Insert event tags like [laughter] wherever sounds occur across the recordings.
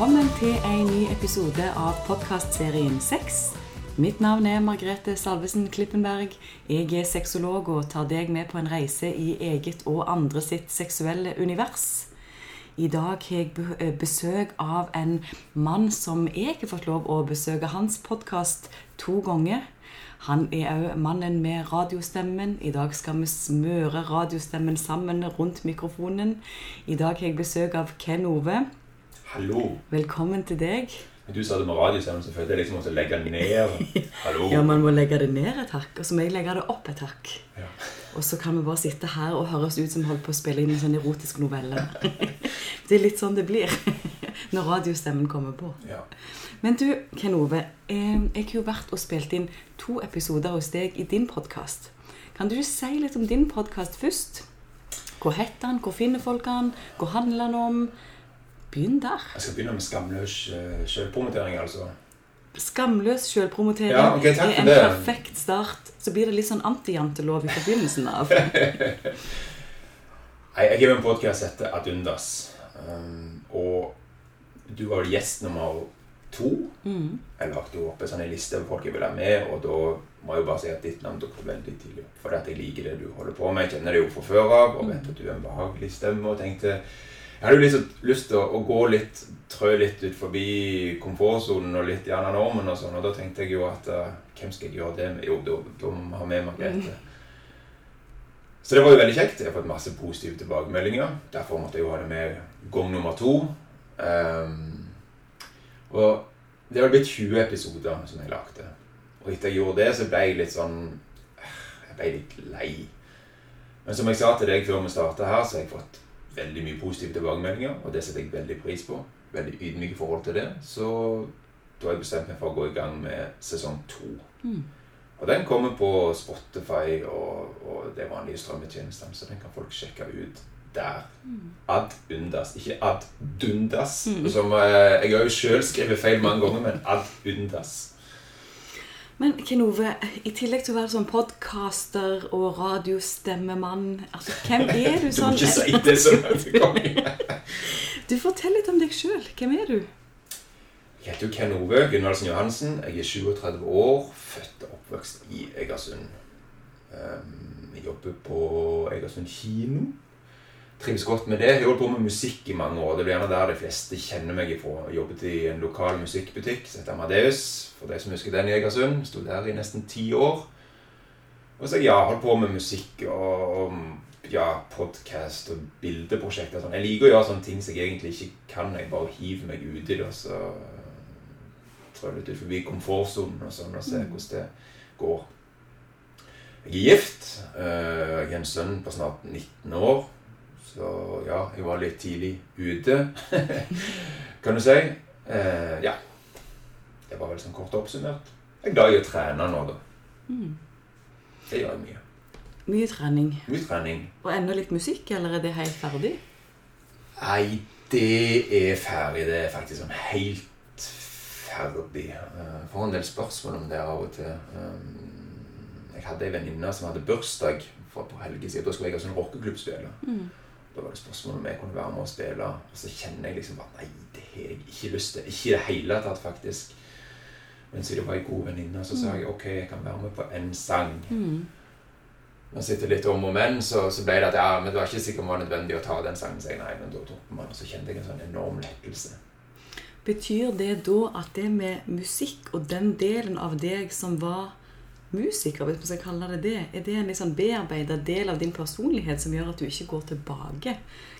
Velkommen til en ny episode av podkastserien Sex. Mitt navn er Margrethe Salvesen Klippenberg. Jeg er sexolog og tar deg med på en reise i eget og andre sitt seksuelle univers. I dag har jeg eh, besøk av en mann som jeg har fått lov å besøke hans podkast to ganger. Han er òg mannen med radiostemmen. I dag skal vi smøre radiostemmen sammen rundt mikrofonen. I dag har jeg besøk av Ken Ove. Hallo. Velkommen til deg. Du sa det med radiostemmen, så følte jeg liksom måtte legge ned. [laughs] Hallo. Ja, Man må legge det ned et hakk, og så må jeg legge det opp et hakk. Ja. Og så kan vi bare sitte her og høres ut som vi holder på å spille inn en sånn erotisk novelle. [laughs] Det er litt sånn det blir [laughs] når radiostemmen kommer på. Ja. Men du, Ken Ove, eh, jeg har jo vært og spilt inn to episoder hos deg i din podkast. Kan du si litt om din podkast først? Hvor heter den? Hvor finner folk den? Hvor handler den om? Begynn der. Jeg skal begynne med skamløs uh, altså. Skamløs sjølpromotering Ja, ok, takk er en det. perfekt start. Så blir det litt sånn antijantelov i forbindelsen av. [laughs] Nei, jeg har jo en podkast heter Adundas. Um, og du var gjest nummer to. Mm. Jeg lagde jo opp en sånn liste over folk jeg ville ha med, og da må jeg jo bare si at ditt navn dukket veldig tidlig opp. Fordi at jeg liker det du holder på med. Jeg kjenner det jo fra før av, og vet at du er en behagelig stemme. Og tenkte Jeg hadde jo liksom lyst til å, å gå litt, trø litt ut forbi komfortsonen og litt gjerne normen og sånn, og da tenkte jeg jo at uh, hvem skal jeg gjøre det med? Jo, da, må vi ha med Margrethe. Så det var jo veldig kjekt. Jeg har fått masse positive tilbakemeldinger. Derfor måtte jeg jo ha det med gang nummer to. Um, og det har blitt 20 episoder som jeg lagde. Og etter jeg gjorde det, så ble jeg litt sånn Jeg ble litt lei. Men som jeg sa til deg før vi starta her, så har jeg fått veldig mye positive tilbakemeldinger, og det setter jeg veldig pris på. Veldig ydmyk i forhold til det. Så da har jeg bestemt meg for å gå i gang med sesong to. Mm. Og den kommer på Spotify og, og det vanlige strømmetjenestene, så den kan folk sjekke ut der. Ad undas, ikke ad dundas. Som eh, Jeg har jo sjøl skrevet feil mange ganger, men ad undas. Men Ken Ove, i tillegg til å være sånn podcaster og radiostemmemann altså, Hvem er du sånn? [laughs] Du må sånn? ikke si det sånn at det kommer. [laughs] Du Fortell litt om deg sjøl. Hvem er du? Jeg heter Ken Ove Gunnvaldsen Johansen. Jeg er 37 år, født og oppvokst i Egersund. Um, jeg jobber på Egersund kino. Trives godt med det. Jeg har holdt på med musikk i mange år. Det blir gjerne der de fleste kjenner meg ifra. Jeg jobbet i en lokal musikkbutikk som heter Amadeus. For de som husker den i Egersund. Sto der i nesten ti år. Og så ja, holdt på med musikk og, og ja, podkast og bildeprosjekter. og Sånn. Jeg liker å gjøre sånne ting som jeg egentlig ikke kan. Jeg bare hiver meg uti det og så trør litt ut forbi komfortsonen og sånn og ser hvordan det går. Jeg er gift. Eh, Jeg har en sønn på snart 19 år. Så ja, jeg var litt tidlig ute, [laughs] kan du si. Eh, ja. Det var vel sånn kort oppsummert. Jeg er glad i å trene nå, da. Mm. Det gjør jeg mye. Mye trening. Mye trening. Og enda litt musikk, eller er det helt ferdig? Nei, det er ferdig. Det er faktisk sånn helt ferdig. Jeg får en del spørsmål om det av og til. Um, Jeg hadde ei venninne som hadde bursdag for et par siden. Da skulle jeg ha sånn rockeklubb spille. Mm. Da var det spørsmål om jeg kunne være med og spille. Og så kjenner jeg liksom at Nei, det har jeg ikke lyst til. Ikke i det hele tatt, faktisk. Men siden jeg var ei god venninne, så sa jeg ok, jeg kan være med på en sang. Mm. Men etter litt om og men, så, så ble det at ja, men det var ikke sikkert det var nødvendig å ta den sangen. Så jeg, nei, men da tok man, og så kjente jeg en sånn enorm lettelse. Betyr det da at det med musikk og den delen av deg som var musiker, hvis man skal kalle det det, er det en litt sånn bearbeida del av din personlighet som gjør at du ikke går tilbake?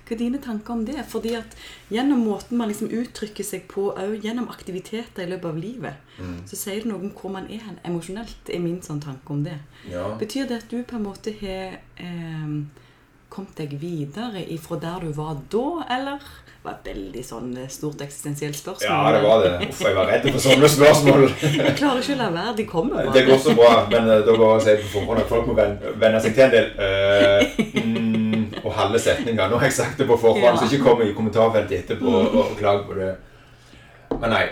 Hva er dine tanker om det? Fordi at gjennom måten man liksom uttrykker seg på, òg gjennom aktiviteter i løpet av livet, Mm. så sier det noe om hvor man er emosjonelt, er min sånn tanke om det. Ja. Betyr det at du på en måte har eh, kommet deg videre ifra der du var da, eller? Det var et veldig sånn eh, stort eksistensielt spørsmål. ja, det var det. [laughs] Uff, jeg var redd for sånne spørsmål. [laughs] Jeg klarer ikke å la være. De kommer Det går så bra, men eh, da går jeg og på forhånd at folk må venne, seg til en del eh, mm, og halve setninger. Nå har jeg sagt det på forhånd, Ja. så ikke kom i kommentarfeltet etterpå og, og klag på det. Men nei.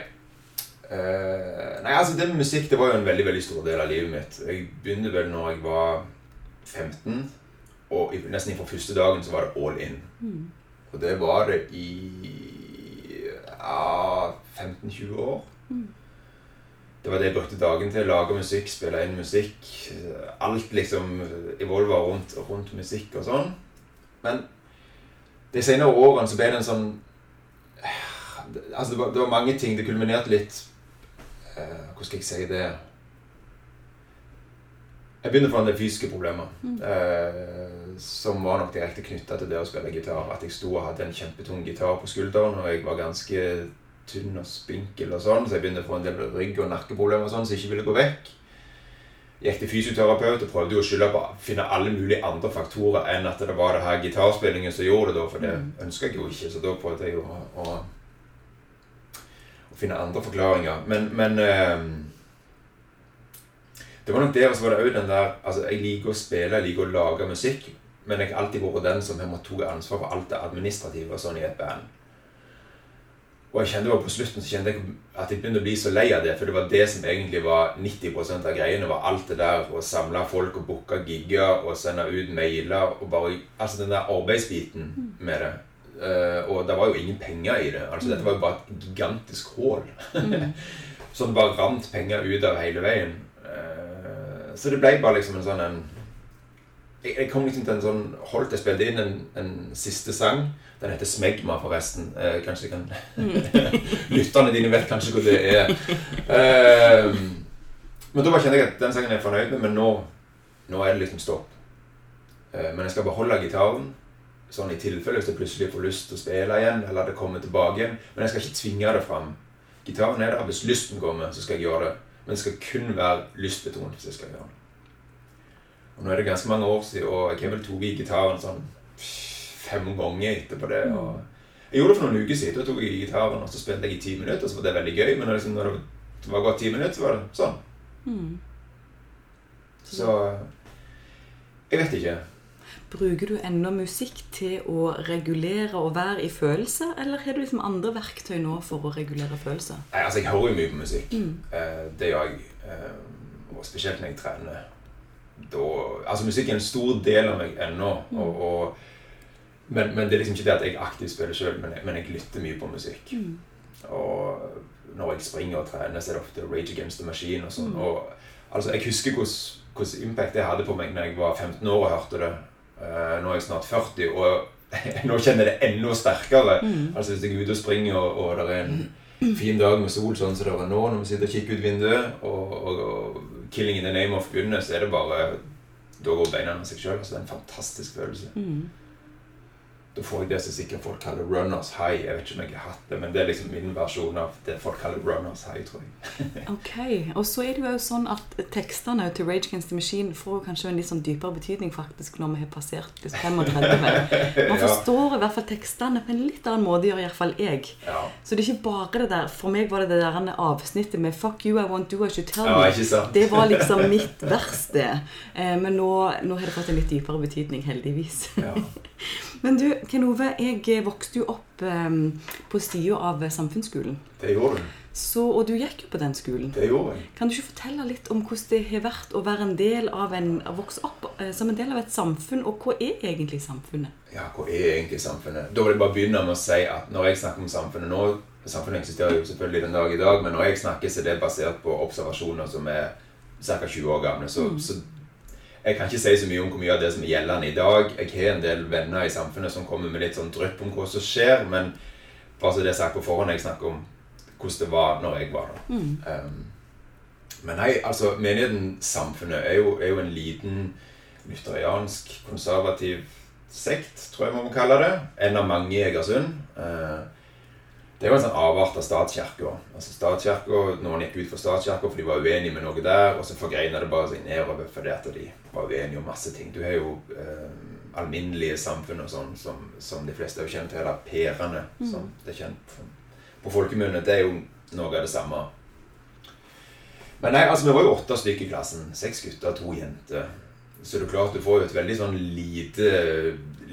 Uh, nei, altså det med musikk det var jo en veldig veldig stor del av livet mitt. Jeg begynte vel når jeg var 15, og nesten fra første dagen så var det all in. Mm. Og det var det i ja, 15-20 år. Det var det jeg brukte dagen til. Lage musikk, spille inn musikk. Alt liksom evolva rundt, rundt musikk og sånn. Men de senere årene så ble det en sånn Altså, det var, det var mange ting. Det kulminerte litt eh, Hvordan skal jeg si det? Jeg begynte fra en del fysiske problemer. Eh, som var nok direkte knytta til det å spille gitar. At jeg sto og hadde en kjempetung gitar på skulderen, og jeg var ganske tynn og spinkel og sånn, så jeg begynte å få en del rygg- og nakkeproblemer og sånn, så jeg ikke ville gå vekk. Gikk til fysioterapeut og prøvde å skylde på finne alle mulige andre faktorer enn at det var det her gitarspillingen som gjorde det, da, for det ønska jeg jo ikke. Så da prøvde jeg å, å, å finne andre forklaringer. Men, men eh, det var nok det, og så var det òg den der Altså, jeg liker å spille, jeg liker å lage musikk, men jeg har alltid vært den som har måttet ta ansvar for alt det administrative og sånn i et band. Og jeg kjente på slutten så kjente jeg at jeg begynte å bli så lei av det, for det var det som egentlig var 90% av greiene. var Alt det der å samle folk og booke gigger og sende ut mailer og bare Altså den der arbeidsbiten med det. Eh, og det var jo ingen penger i det. Altså Dette var jo bare et gigantisk hull. [laughs] så det bare rant penger ut av hele veien. Eh, så det ble bare liksom en sånn en jeg, jeg kom liksom til en sånn Holdt jeg spilte inn en, en siste sang. Den heter Smegma, forresten. Eh, kanskje kan [laughs] Lytterne dine vet kanskje hvor det er. Eh, men da kjente jeg at den sangen er jeg fornøyd med, men nå, nå er det liksom stopp. Eh, men jeg skal beholde gitaren. Sånn i tilfelle hvis jeg plutselig får lyst til å spille igjen, eller det kommer tilbake igjen. Men jeg skal ikke tvinge det fram. Gitaren er der. Hvis lysten kommer, så skal jeg gjøre det. Men det skal kun være lystbetont hvis jeg skal gjøre det. Og nå er det ganske mange år siden, og jeg har vel tatt i gitaren sånn fem ganger etterpå det. og Jeg gjorde det for noen uker siden. Da tok jeg gitaren og så spilte jeg i ti minutter, og så var det veldig gøy. Men liksom, når det var gått ti minutter, så var det sånn. Mm. Så Jeg vet ikke. Bruker du ennå musikk til å regulere og være i følelse, eller har du liksom andre verktøy nå for å regulere følelser? Nei, altså, jeg hører jo mye på musikk. Mm. Eh, det gjør jeg. Eh, og spesielt når jeg trener. Da, altså, musikk er en stor del av meg ennå. Mm. Og, og, men, men det er liksom ikke det at jeg aktivt spiller sjøl, men, men jeg lytter mye på musikk. Mm. Og når jeg springer og trener, så er det ofte Rage Against the Machine og sånn. Mm. Og altså, jeg husker hvordan impact det hadde på meg når jeg var 15 år og hørte det. Eh, nå er jeg snart 40, og [laughs] nå kjenner jeg det enda sterkere. Mm. Altså Hvis jeg er ute og springer, og, og det er en fin dag med sol, sånn som det er nå, når vi sitter og kikker ut vinduet, og, og, og 'Killing in the name of' begynner, så er det bare Da går beina av seg sjøl. Altså, det er en fantastisk følelse. Mm. Da får jeg det som sikkert folk kaller 'runners high'. Jeg vet ikke om jeg har hatt det, men det er liksom min versjon av det folk kaller 'runners high', tror jeg. [laughs] Ok, og så er det jo sånn at tekstene til Rage Against the Machine får kanskje en litt sånn dypere betydning faktisk når vi har passert liksom [laughs] 35. Man forstår i hvert fall tekstene på en litt annen måte, gjør i hvert fall jeg. Ja. Så det er ikke bare det der, for meg var det det der avsnittet med 'Fuck you, I won't do as you tell me'. Ja. Det var liksom mitt verste. Eh, men nå, nå har det fått en litt dypere betydning, heldigvis. Ja. [laughs] Men du, Ken Ove, jeg vokste jo opp um, på sida av samfunnsskolen. Det gjorde du. Så, og du gikk jo på den skolen. Det gjorde jeg. Kan du ikke fortelle litt om hvordan det har vært å være en del av en, å vokse opp uh, som en del av et samfunn, og hva er egentlig samfunnet? Ja, hva er egentlig samfunnet? Da vil jeg bare begynne med å si at når jeg snakker om samfunnet nå Samfunnet eksisterer jo selvfølgelig den dag i dag, men når jeg snakker, så er det basert på observasjoner som er ca. 20 år gamle. Så, så jeg kan ikke si så mye om hvor mye av det som er gjeldende i dag. Jeg har en del venner i samfunnet som kommer med litt sånn drypp om hva som skjer, men bare så det er sagt på forhånd, jeg snakker om hvordan det var når jeg var der. Um, men nei, altså menigheten Samfunnet er jo, er jo en liten lutheriansk, konservativ sekt, tror jeg man må kalle det. En av mange i Egersund. Eh, det er jo en sånn avart av statskirka. Altså statskirka, Noen gikk ut for statskirka for de var uenige med noe der, og så forgreina det bare seg nedover fordi at de var uenige om masse ting. Du har jo eh, alminnelige samfunn og sånn som, som de fleste har kjent til, eller perene, som det er kjent som. på folkemunne. Det er jo noe av det samme. Men nei, altså vi var jo åtte stykker i klassen. Seks gutter, to jenter. Så det er klart du får jo et veldig sånn lite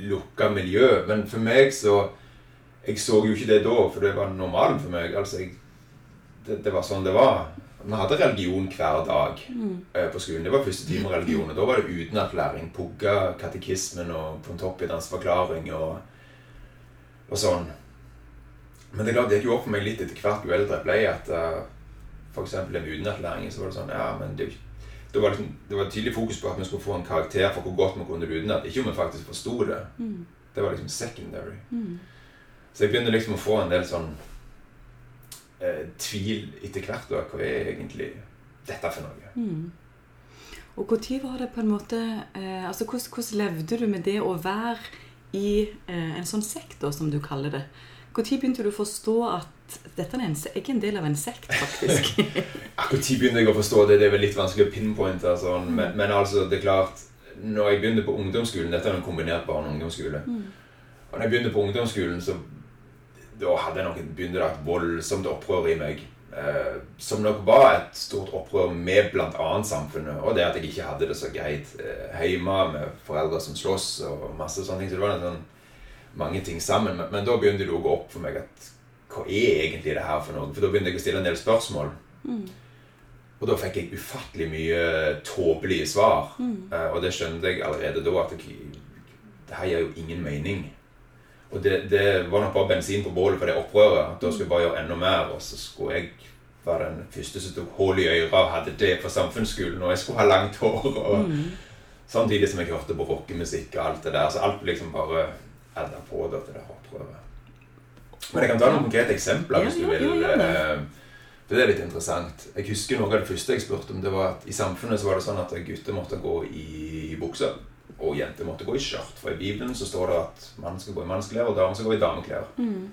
lukka miljø. Men for meg så Jeg så jo ikke det da, for det var normalen for meg. Altså, jeg, det, det var sånn det var. Vi hadde religion hver dag eh, på skolen. Det var første time religion. Og da var det utenapplæring. Pugga katekismen og Pontoppidas forklaring og, og sånn. Men det er klart, det gikk jo opp for meg litt etter hvert jo eldre jeg ble, at uh, f.eks. den utenatlæringen, så var det sånn Ja, men det, det, var liksom, det var tydelig fokus på at vi skulle få en karakter for hvor godt vi kunne det utenat. Ikke om vi faktisk forsto det. Mm. Det var liksom secondary. Mm. Så jeg begynner liksom å få en del sånn eh, tvil etter hvert. Da. Hva er egentlig dette for noe? Mm. Og når var det på en måte eh, altså hvordan, hvordan levde du med det å være i eh, en sånn sektor, som du kaller det? Når begynte du å forstå at dette er en, er en del av en sekt, faktisk? [laughs] Når begynte jeg å forstå det? Det er vel litt vanskelig å pinpointe. Sånn. Men, men, altså, det er klart Når jeg begynte på ungdomsskolen Dette er en kombinert barne- og ungdomsskole. Mm. Og når jeg begynte på ungdomsskolen, så da hadde jeg nok begynt et voldsomt opprør i meg. Eh, som nok var et stort opprør med bl.a. samfunnet. Og det at jeg ikke hadde det så greit eh, hjemme med foreldre som slåss og masse sånne ting. Så det var sånn mange ting sammen. Men, men da begynte det å gå opp for meg at hva er egentlig det her for noe? For da begynte jeg å stille en del spørsmål. Mm. Og da fikk jeg ufattelig mye tåpelige svar. Mm. Eh, og det skjønte jeg allerede da at det her gir jo ingen mening. Og det, det, var nok bare bensin på bålet for det opprøret. At da skulle jeg bare gjøre enda mer. Og så skulle jeg være den første som tok hull i øret og hadde det på samfunnsskolen. Og jeg skulle ha langt hår. Og, Mm. Samtidig som jeg hørte på rockemusikk og alt det der. Så alt liksom bare adda på da, til det opprøret. Men jeg kan ta noen konkrete eksempler hvis du vil. ja, ja. ja, det er litt interessant. Jeg husker Noe av det første jeg spurte om, det var at i samfunnet så var det sånn at gutter måtte gå i bukser. Og jenter måtte gå i skjørt. For i Bibelen så står det at mannen skal gå i mannsklær, og damen skal gå i dameklær. Mm.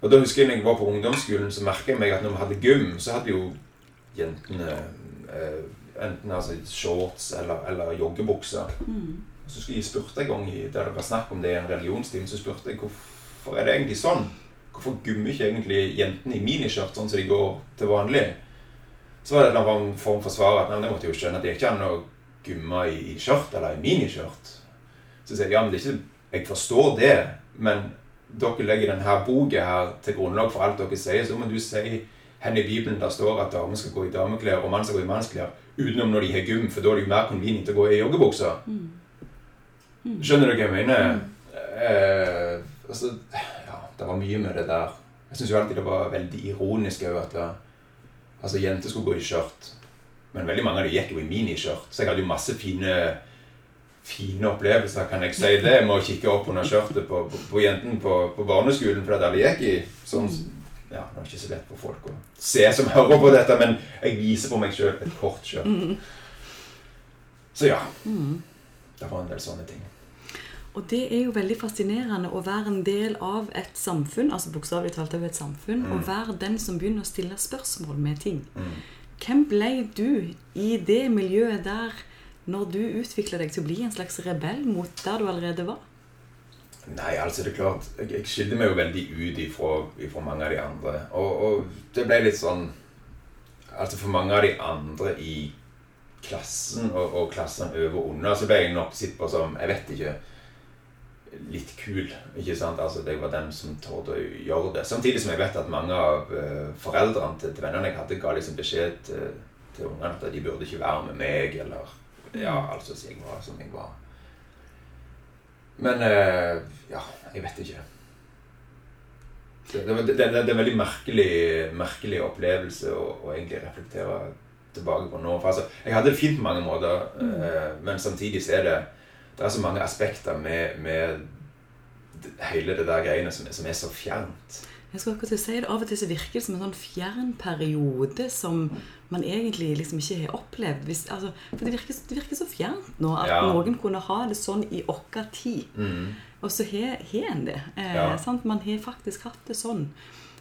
Og da husker jeg når jeg var på ungdomsskolen, så merka jeg meg at når vi hadde gym, så hadde jo jentene eh, enten altså shorts eller, eller joggebukser. Mm. Så skulle jeg spurte en gang i, der det var snakk om det i en religionstime, så spurte jeg hvorfor er det egentlig sånn? Hvorfor gummer ikke egentlig jentene i miniskjørt sånn som de går til vanlig? Så var det en form for svar at nei, det måtte jo skjønne at det ikke er å gumme i, i skjørt eller i miniskjørt. Så sier de ja, men det er ikke Jeg forstår det, men dere legger denne boka her til grunnlag for alt dere sier, så må du si hen i Bibelen der står at damer skal gå i dameklær og mann skal gå i mannsklær, utenom når de har gym, for da er det jo mer convenient å gå i joggebukser. Mm. Skjønner du hva jeg mener? Eh, altså, ja, det var mye med det der. Jeg syns jo alltid det var veldig ironisk òg at altså, jenter skulle gå i skjørt. Men veldig mange av dem gikk jo i miniskjørt. Så jeg hadde jo masse fine fine opplevelser, kan jeg si det, med å kikke opp under skjørtet på, på, på jentene på, på barneskolen, for at alle gikk i sånn Ja, det er ikke så lett for folk å se som hører på dette, men jeg viser på meg sjøl et kort skjørt. Så ja. Mm. Det var en del sånne ting. Og det er jo veldig fascinerende å være en del av et samfunn, altså bokstavelig talt av et samfunn, Mm. og være den som begynner å stille spørsmål med ting. Mm. Hvem ble du i det miljøet der når du utvikla deg til å bli en slags rebell mot der du allerede var? Nei, altså det er klart Jeg, jeg skilte meg jo veldig ut ifra, ifra mange av de andre. Og, og det ble litt sånn Altså for mange av de andre i klassen og, og klassen over og under, så ble jeg nok sett på som Jeg vet ikke litt kul. ikke sant? Altså Jeg var den som torde å gjøre det. Samtidig som jeg vet at mange av eh, foreldrene til, til vennene jeg hadde, ga liksom beskjed til, til ungene at de burde ikke være med meg, eller Ja, altså så jeg var som jeg var. Men uh, ja, jeg vet ikke. Det, det, det, det, det er en veldig merkelig, merkelig opplevelse å, å egentlig reflektere tilbake på nå. For altså, jeg hadde det fint på mange måter, uh, men samtidig så er det det er så mange aspekter med, med hele det der greiene som, som er så fjernt. Jeg skal akkurat si det, Av og til så virker det som en sånn fjern periode som man egentlig liksom ikke har opplevd. Hvis, altså, for det virker, det virker så fjernt nå at Ja. noen kunne ha det sånn i vår tid. Mm. Og så har en det. Eh, Ja. sant? Man har faktisk hatt det sånn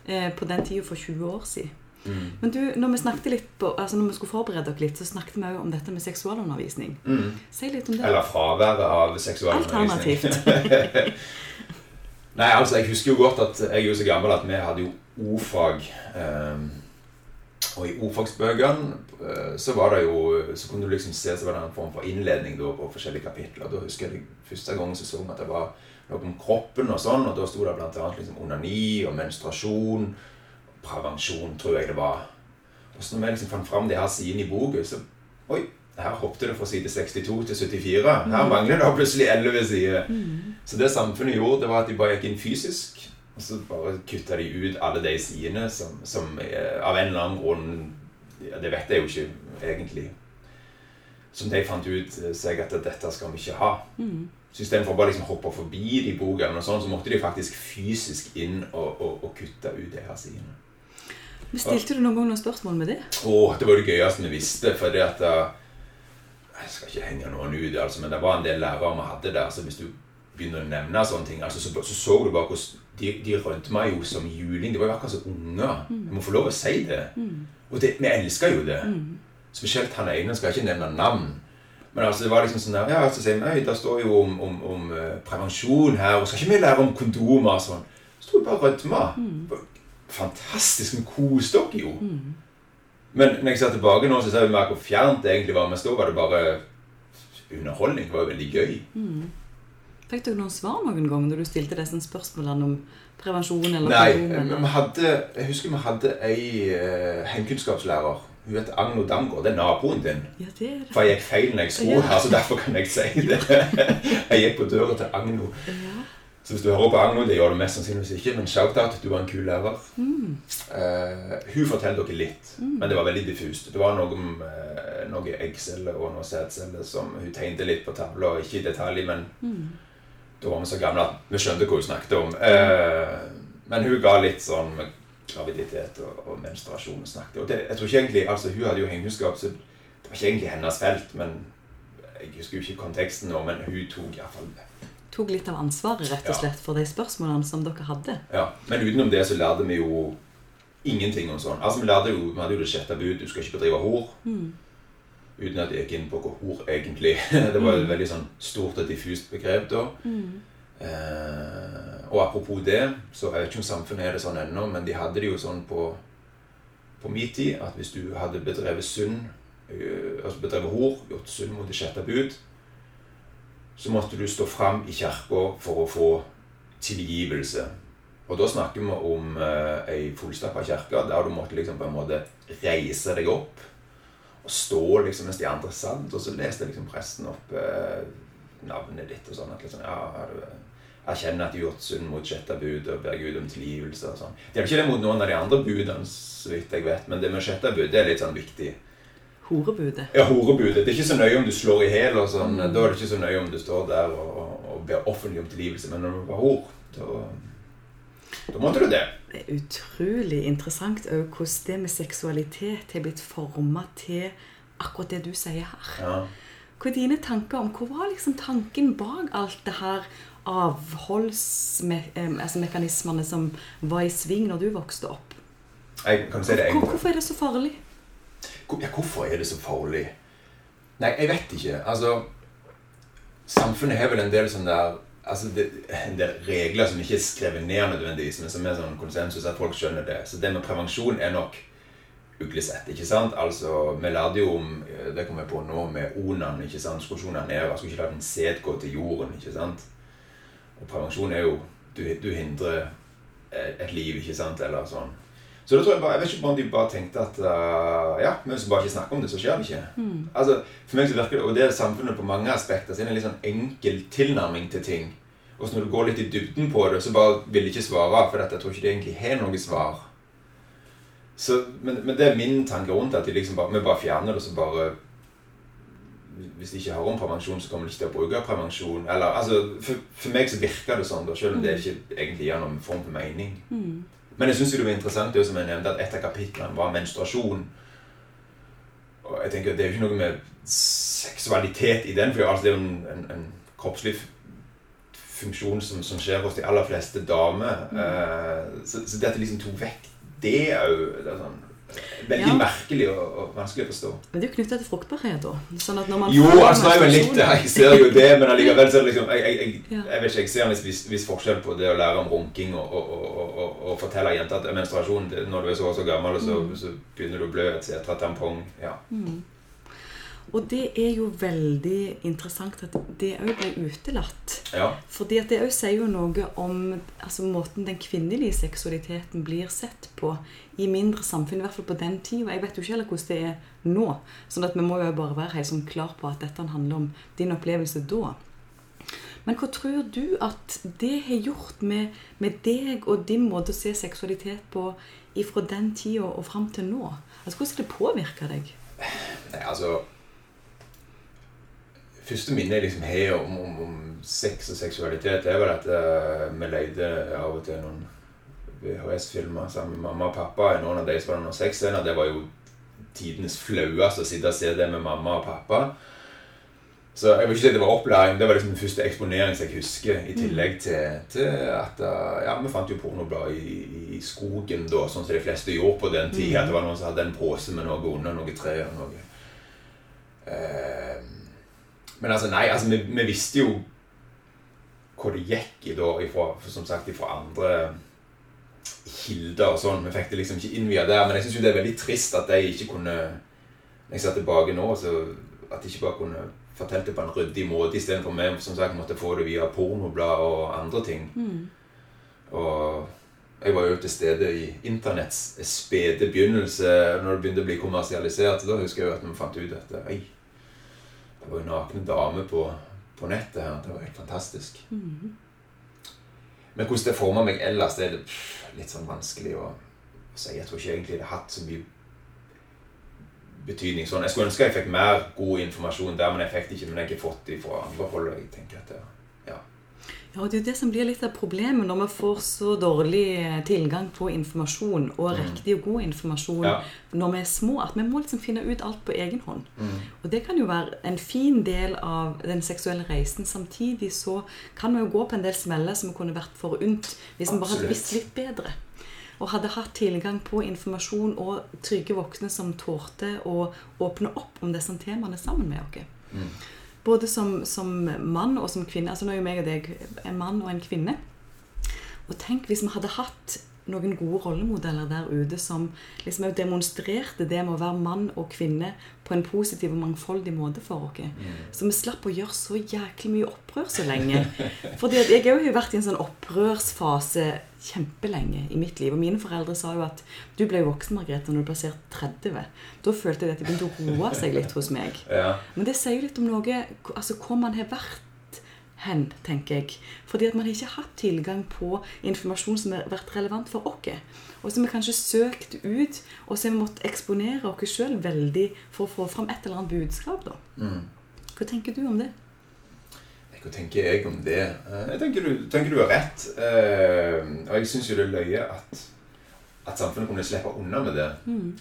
eh, på den tida for 20 år siden. Mm. Men du, når vi snakket litt på, altså når vi skulle forberede dere litt, så snakket vi jo om dette med seksualundervisning. Mm. Si litt om det. Eller fraværet av seksualundervisning. Alternativt. [laughs] Nei, altså, jeg husker jo godt at jeg er jo så gammel at vi hadde jo ordfag. Um, og i ordfagsbøkene eh, så var det jo Så kunne du liksom se så var det en form for innledning da, på forskjellige kapitler. Da husker jeg første gangen så så vi at det var noe om kroppen og sånn, og da sto det annet liksom onani og menstruasjon. Prevensjon, tror jeg det var. Og så når vi liksom fant fram de her sidene i boka, så Oi, her hoppet det fra side 62 til 74. Her mangler det plutselig 11 sider. Mm. Så det samfunnet gjorde, det var at de bare gikk inn fysisk. Og så bare kutta de ut alle de sidene som, som eh, av en eller annen grunn ja, Det vet jeg jo ikke egentlig. Som de fant ut eh, seg at dette skal vi ikke ha. Mm. Så istedenfor bare liksom hoppe forbi de bokene, og sånn, så måtte de faktisk fysisk inn og, og, og kutte ut de her sidene. Men Stilte du noen gang noen spørsmål med det? Åh, det var det gøyeste vi visste. For det at eh, Jeg skal ikke henge noen ut, altså, men det var en del lærere vi hadde der. Så hvis du begynner å nevne sånne ting, altså, så, så så du bare hvordan de, de meg jo som juling. De var jo akkurat som unger. Jeg må få lov å si det. Og det, vi elska jo det. Spesielt han ene. Skal ikke nevne navn. Men altså, det var liksom sånn der, ja, så sier vi, «Øy, Det står jo om, om, om eh, prevensjon her. og Skal ikke vi lære om kondomer? sånn? Så sto jeg bare og rødma. Fantastisk. Vi koste oss jo. Men når jeg ser tilbake nå, så ser jeg hvor fjernt det egentlig var. Mens da var det bare underholdning. Det var jo veldig gøy. Fikk dere noen svar noen gang når du stilte disse spørsmålene om prevensjon eller Nei, men vi hadde, jeg husker vi hadde ei uh, heimkunnskapslærer. Hun heter Agno Damgaard. Det er naboen din. Ja, det er det. For jeg gikk feil når jeg sto Ja. her, så derfor kan jeg si det. [laughs] Jeg gikk på døra til Agno. Ja. Så hvis du hører på Agno, det gjør du mest sannsynligvis ikke, men shout-out, du var en kul lærer. Eh, hun forteller dere litt, men det var veldig diffust. Det var noe om uh, noe eggceller og noe sædceller som hun tegnte litt på tavla, ikke i detalj, men da var vi så gamle at vi skjønte hva hun snakket om. Uh, men hun ga litt sånn med graviditet og, og menstruasjon og snakket. Og det, jeg tror ikke egentlig, altså Hun hadde jo hengekunnskap, så det var ikke egentlig hennes felt. men Jeg husker jo ikke konteksten nå, men hun tok iallfall Tok litt av ansvaret rett og slett for de spørsmålene som dere hadde. Ja, Men utenom det så lærte vi jo ingenting om sånn. Altså Vi lærte jo, vi hadde jo det sjette bud, du skal ikke bedrive hor. Uten at jeg gikk inn på hva hor egentlig [laughs] Det var et veldig sånn stort og diffust begrep da. Eh, og apropos det, så jeg vet ikke om samfunnet er det sånn ennå, men de hadde det jo sånn på, på min tid at hvis du hadde bedrevet synd, eh, altså bedrevet hor, gjort synd mot det sjette bud, så måtte du stå fram i kirka for å få tilgivelse. Og da snakker vi om eh, ei fullstappa kirke der du måtte liksom på en måte reise deg opp og stå liksom mens de andre satt, og så leste liksom presten opp eh, navnet ditt og sånn. at liksom, ja, du erkjenner at du har gjort synd mot sjette bud og ber Gud om tilgivelse og sånn. Det er ikke det mot noen av de andre budene, så vidt jeg vet, men det med sjette bud er litt sånn viktig. Horebudet. Ja, horebudet. Det er ikke så nøye om du slår i hæl sånn. Da er det ikke så nøye om du står der og, og, ber offentlig om tilgivelse, men når du var hor, da, da måtte du det. Det er utrolig interessant òg hvordan det med seksualitet har blitt forma til akkurat det du sier her. Ja. Hva er dine tanker om Hvor var liksom tanken bak alt det her avholdsmekanismene som var i sving når du vokste opp? Jeg kan si det en gang. hvorfor er det så farlig? Ja, hvorfor er det så farlig? Nei, jeg vet ikke. Altså Samfunnet har vel en del sånne der Altså det, en del regler som ikke er skrevet ned nødvendigvis, men som er sånn konsensus at folk skjønner det. Så det med prevensjon er nok uglesett, ikke sant? Altså, Vi lærte jo om Det kom jeg på nå med onan, ikke sant? Skulle ikke la en sæd gå til jorden, ikke sant? Og prevensjon er jo Du, du hindrer et et liv, ikke sant? Eller sånn. Så da tror jeg bare, jeg vet ikke om de bare tenkte at uh, ja, men hvis vi bare ikke snakker om det, så skjer det ikke. Altså, for meg så virker det, Og det er samfunnet på mange aspekter, så er det en litt sånn enkel tilnærming til ting. Og så når du går litt i dybden på det, så bare vil de ikke svare, for dette, jeg tror ikke de egentlig har noe svar. Så, men, men det er min tanke rundt at de liksom bare, vi bare fjerner det, så bare Hvis de ikke har om prevensjon, så kommer de ikke til å bruke prevensjon. Eller, altså, for, for meg så virker det sånn, da, selv om det ikke egentlig gir noen form for mening. Men jeg syns det var interessant det som jeg nevnte, at et av kapitlene var menstruasjon. Og jeg tenker, Det er jo ikke noe med seksualitet i den, for altså, det er jo en, en, en kroppslig funksjon som, som skjer hos de aller fleste damer. Eh, så, så det at de liksom tok vekk det òg Veldig Ja. merkelig og, og vanskelig å forstå. Men det er jo knytta til fruktbarhet, da. Sånn Jo, altså, det jo litt, jeg ser jo det, men allikevel så liksom jeg, jeg, jeg, jeg vet ikke, jeg ser en viss- viss, forskjell på det å lære om runking og, og, og, fortelle jenter at menstruasjon det- når du er så så gammel, så, så begynner du å blø, etc. Tampong. Ja. Og det er jo veldig interessant at det òg ble utelatt. ja. Fordi at det òg sier jo noe om altså, måten den kvinnelige seksualiteten blir sett på i mindre samfunn, i hvert fall på den tida. Jeg vet jo ikke heller hvordan det er nå. Sånn at vi må jo bare være helt sånn klar på at dette handler om din opplevelse da. Men hva tror du at det har gjort med, med deg og din måte å se seksualitet på ifra den tida og fram til nå? Altså, Hvordan skal det påvirke deg? Nei, altså Første minnet jeg liksom har om, om, om, sex og seksualitet, er vel at uh, vi leide av og til noen VHS-filmer sammen med mamma og pappa. I noen av de som var under sexscener. Det var jo tidenes flaueste å sitte og se det med mamma og pappa. Så jeg vil ikke si det var opplæring. Det var liksom den første eksponering jeg husker. I tillegg til, til at ja, vi fant jo pornoblad i, i, skogen da, sånn som de fleste gjorde på den tida. At det var noen som hadde en pose med noe under noe tre og noe. Eh, men altså, nei, altså, vi, vi, visste jo hvor det gikk i da, ifra, som sagt, ifra andre kilder og sånn. Vi fikk det liksom ikke innvia der. Men jeg syns det er veldig trist at de ikke kunne Når jeg ser tilbake nå, så at de ikke bare kunne fortalte på en ryddig måte istedenfor vi som sagt måtte få det via pornoblad og andre ting. Mm. Og jeg var jo til stede i internetts spede begynnelse når det begynte å bli kommersialisert. Da husker jeg jo at vi fant ut at ei, det var jo nakne damer på, på, nettet her. Det var helt fantastisk. Mm. Men hvordan det forma meg ellers, det er litt sånn vanskelig å, å si. Jeg tror ikke egentlig det har hatt så mye betydning. Sånn, jeg skulle ønske jeg fikk mer god informasjon der, men jeg fikk det ikke. Men jeg har ikke fått det fra andre hold. Jeg tenker at det, ja. og Det er jo det som blir litt av problemet når vi får så dårlig eh, tilgang på informasjon, og mm. riktig og god informasjon, ja. når vi er små, at vi må liksom finne ut alt på egen hånd. Mm. Og det kan jo være en fin del av den seksuelle reisen. Samtidig så kan vi jo gå på en del smeller som kunne vært forunt hvis vi bare hadde visst litt bedre og hadde hatt tilgang på informasjon og trygge voksne som tålte å åpne opp om disse temaene sammen med oss. Mm. Både som, som, mann og som kvinne. Altså nå er jo meg og deg en mann og en kvinne. Og tenk hvis vi hadde hatt noen gode rollemodeller der ute som liksom demonstrerte det med å være mann og kvinne på en positiv og mangfoldig måte for oss. Mm. Så vi slapp å gjøre så jæklig mye opprør så lenge. [laughs] Fordi jeg har jo vært i en sånn opprørsfase kjempelenge i mitt liv. Og mine foreldre sa jo at du ble voksen Margrethe, når du plasserte 30. Da følte jeg at det begynte å roe seg litt hos meg. Men det sier jo litt om noe altså hvor man har vært hen, tenker jeg. Fordi at man ikke har hatt tilgang på informasjon som har vært relevant for oss. Og som vi kanskje søkt ut, og så har vi måttet eksponere oss sjøl veldig for å få fram et eller annet budskap. da. Mm. Hva tenker du om det? Hva tenker jeg om det? Eh, jeg tenker du, tenker du har rett. Eh, og jeg syns jo det er løye at, at, samfunnet kunne slippe unna med det. Mm.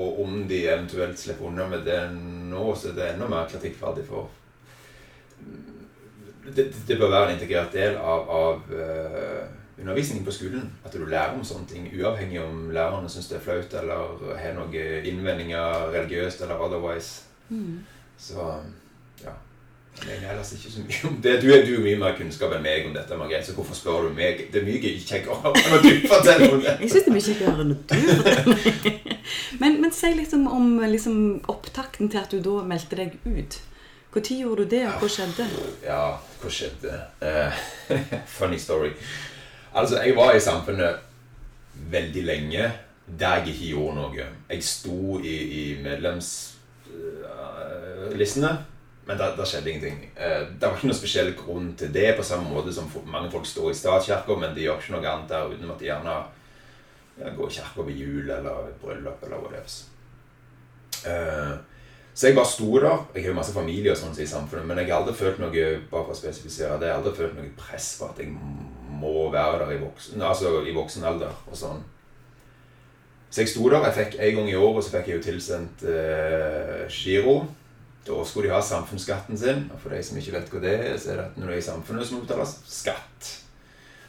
Og om de eventuelt slipper unna med det nå, så er det enda mer kritikkferdig for det, det, bør være en integrert del av, av uh, undervisningen på skolen. At du lærer om sånne ting, uavhengig om lærerne syns det er flaut eller har noen innvendinger religiøst eller otherwise. Mm. Så ja. Jeg er ellers ikke så mye om det. Du, du har mye mer kunnskap enn meg om dette, Margrethe, så hvorfor spør du meg? Det er mye kjekkere [laughs] når du forteller om det. jeg syns [laughs] det er mye kjekkere når du forteller. men, men si litt om, om liksom, opptakten til at du da meldte deg ut. Når gjorde du det, og hva skjedde? Ja, hva skjedde? Uh, [laughs] funny story. Altså, jeg var i samfunnet veldig lenge der jeg ikke gjorde noe. Jeg sto i, i medlemslistene, uh, men der, der, skjedde ingenting. Uh, det var ikke noen spesiell grunn til det, på samme måte som mange folk står i statskirka, men de gjør ikke noe annet der uten at de gjerne ja, går i kirka ved jul eller bryllup eller hva det Uh, så jeg bare sto der. Jeg har jo masse familie og sånn i samfunnet, men jeg har aldri følt noe bare for å spesifisere det, jeg har aldri følt noe press på at jeg må være der i voksen, altså i voksen alder og sånn. Så jeg sto der. jeg fikk En gang i året så fikk jeg jo tilsendt eh, giro. Da skulle de ha samfunnsskatten sin. Og for de som ikke vet hva det er, så er det at når du er i samfunnet, så må du betale skatt.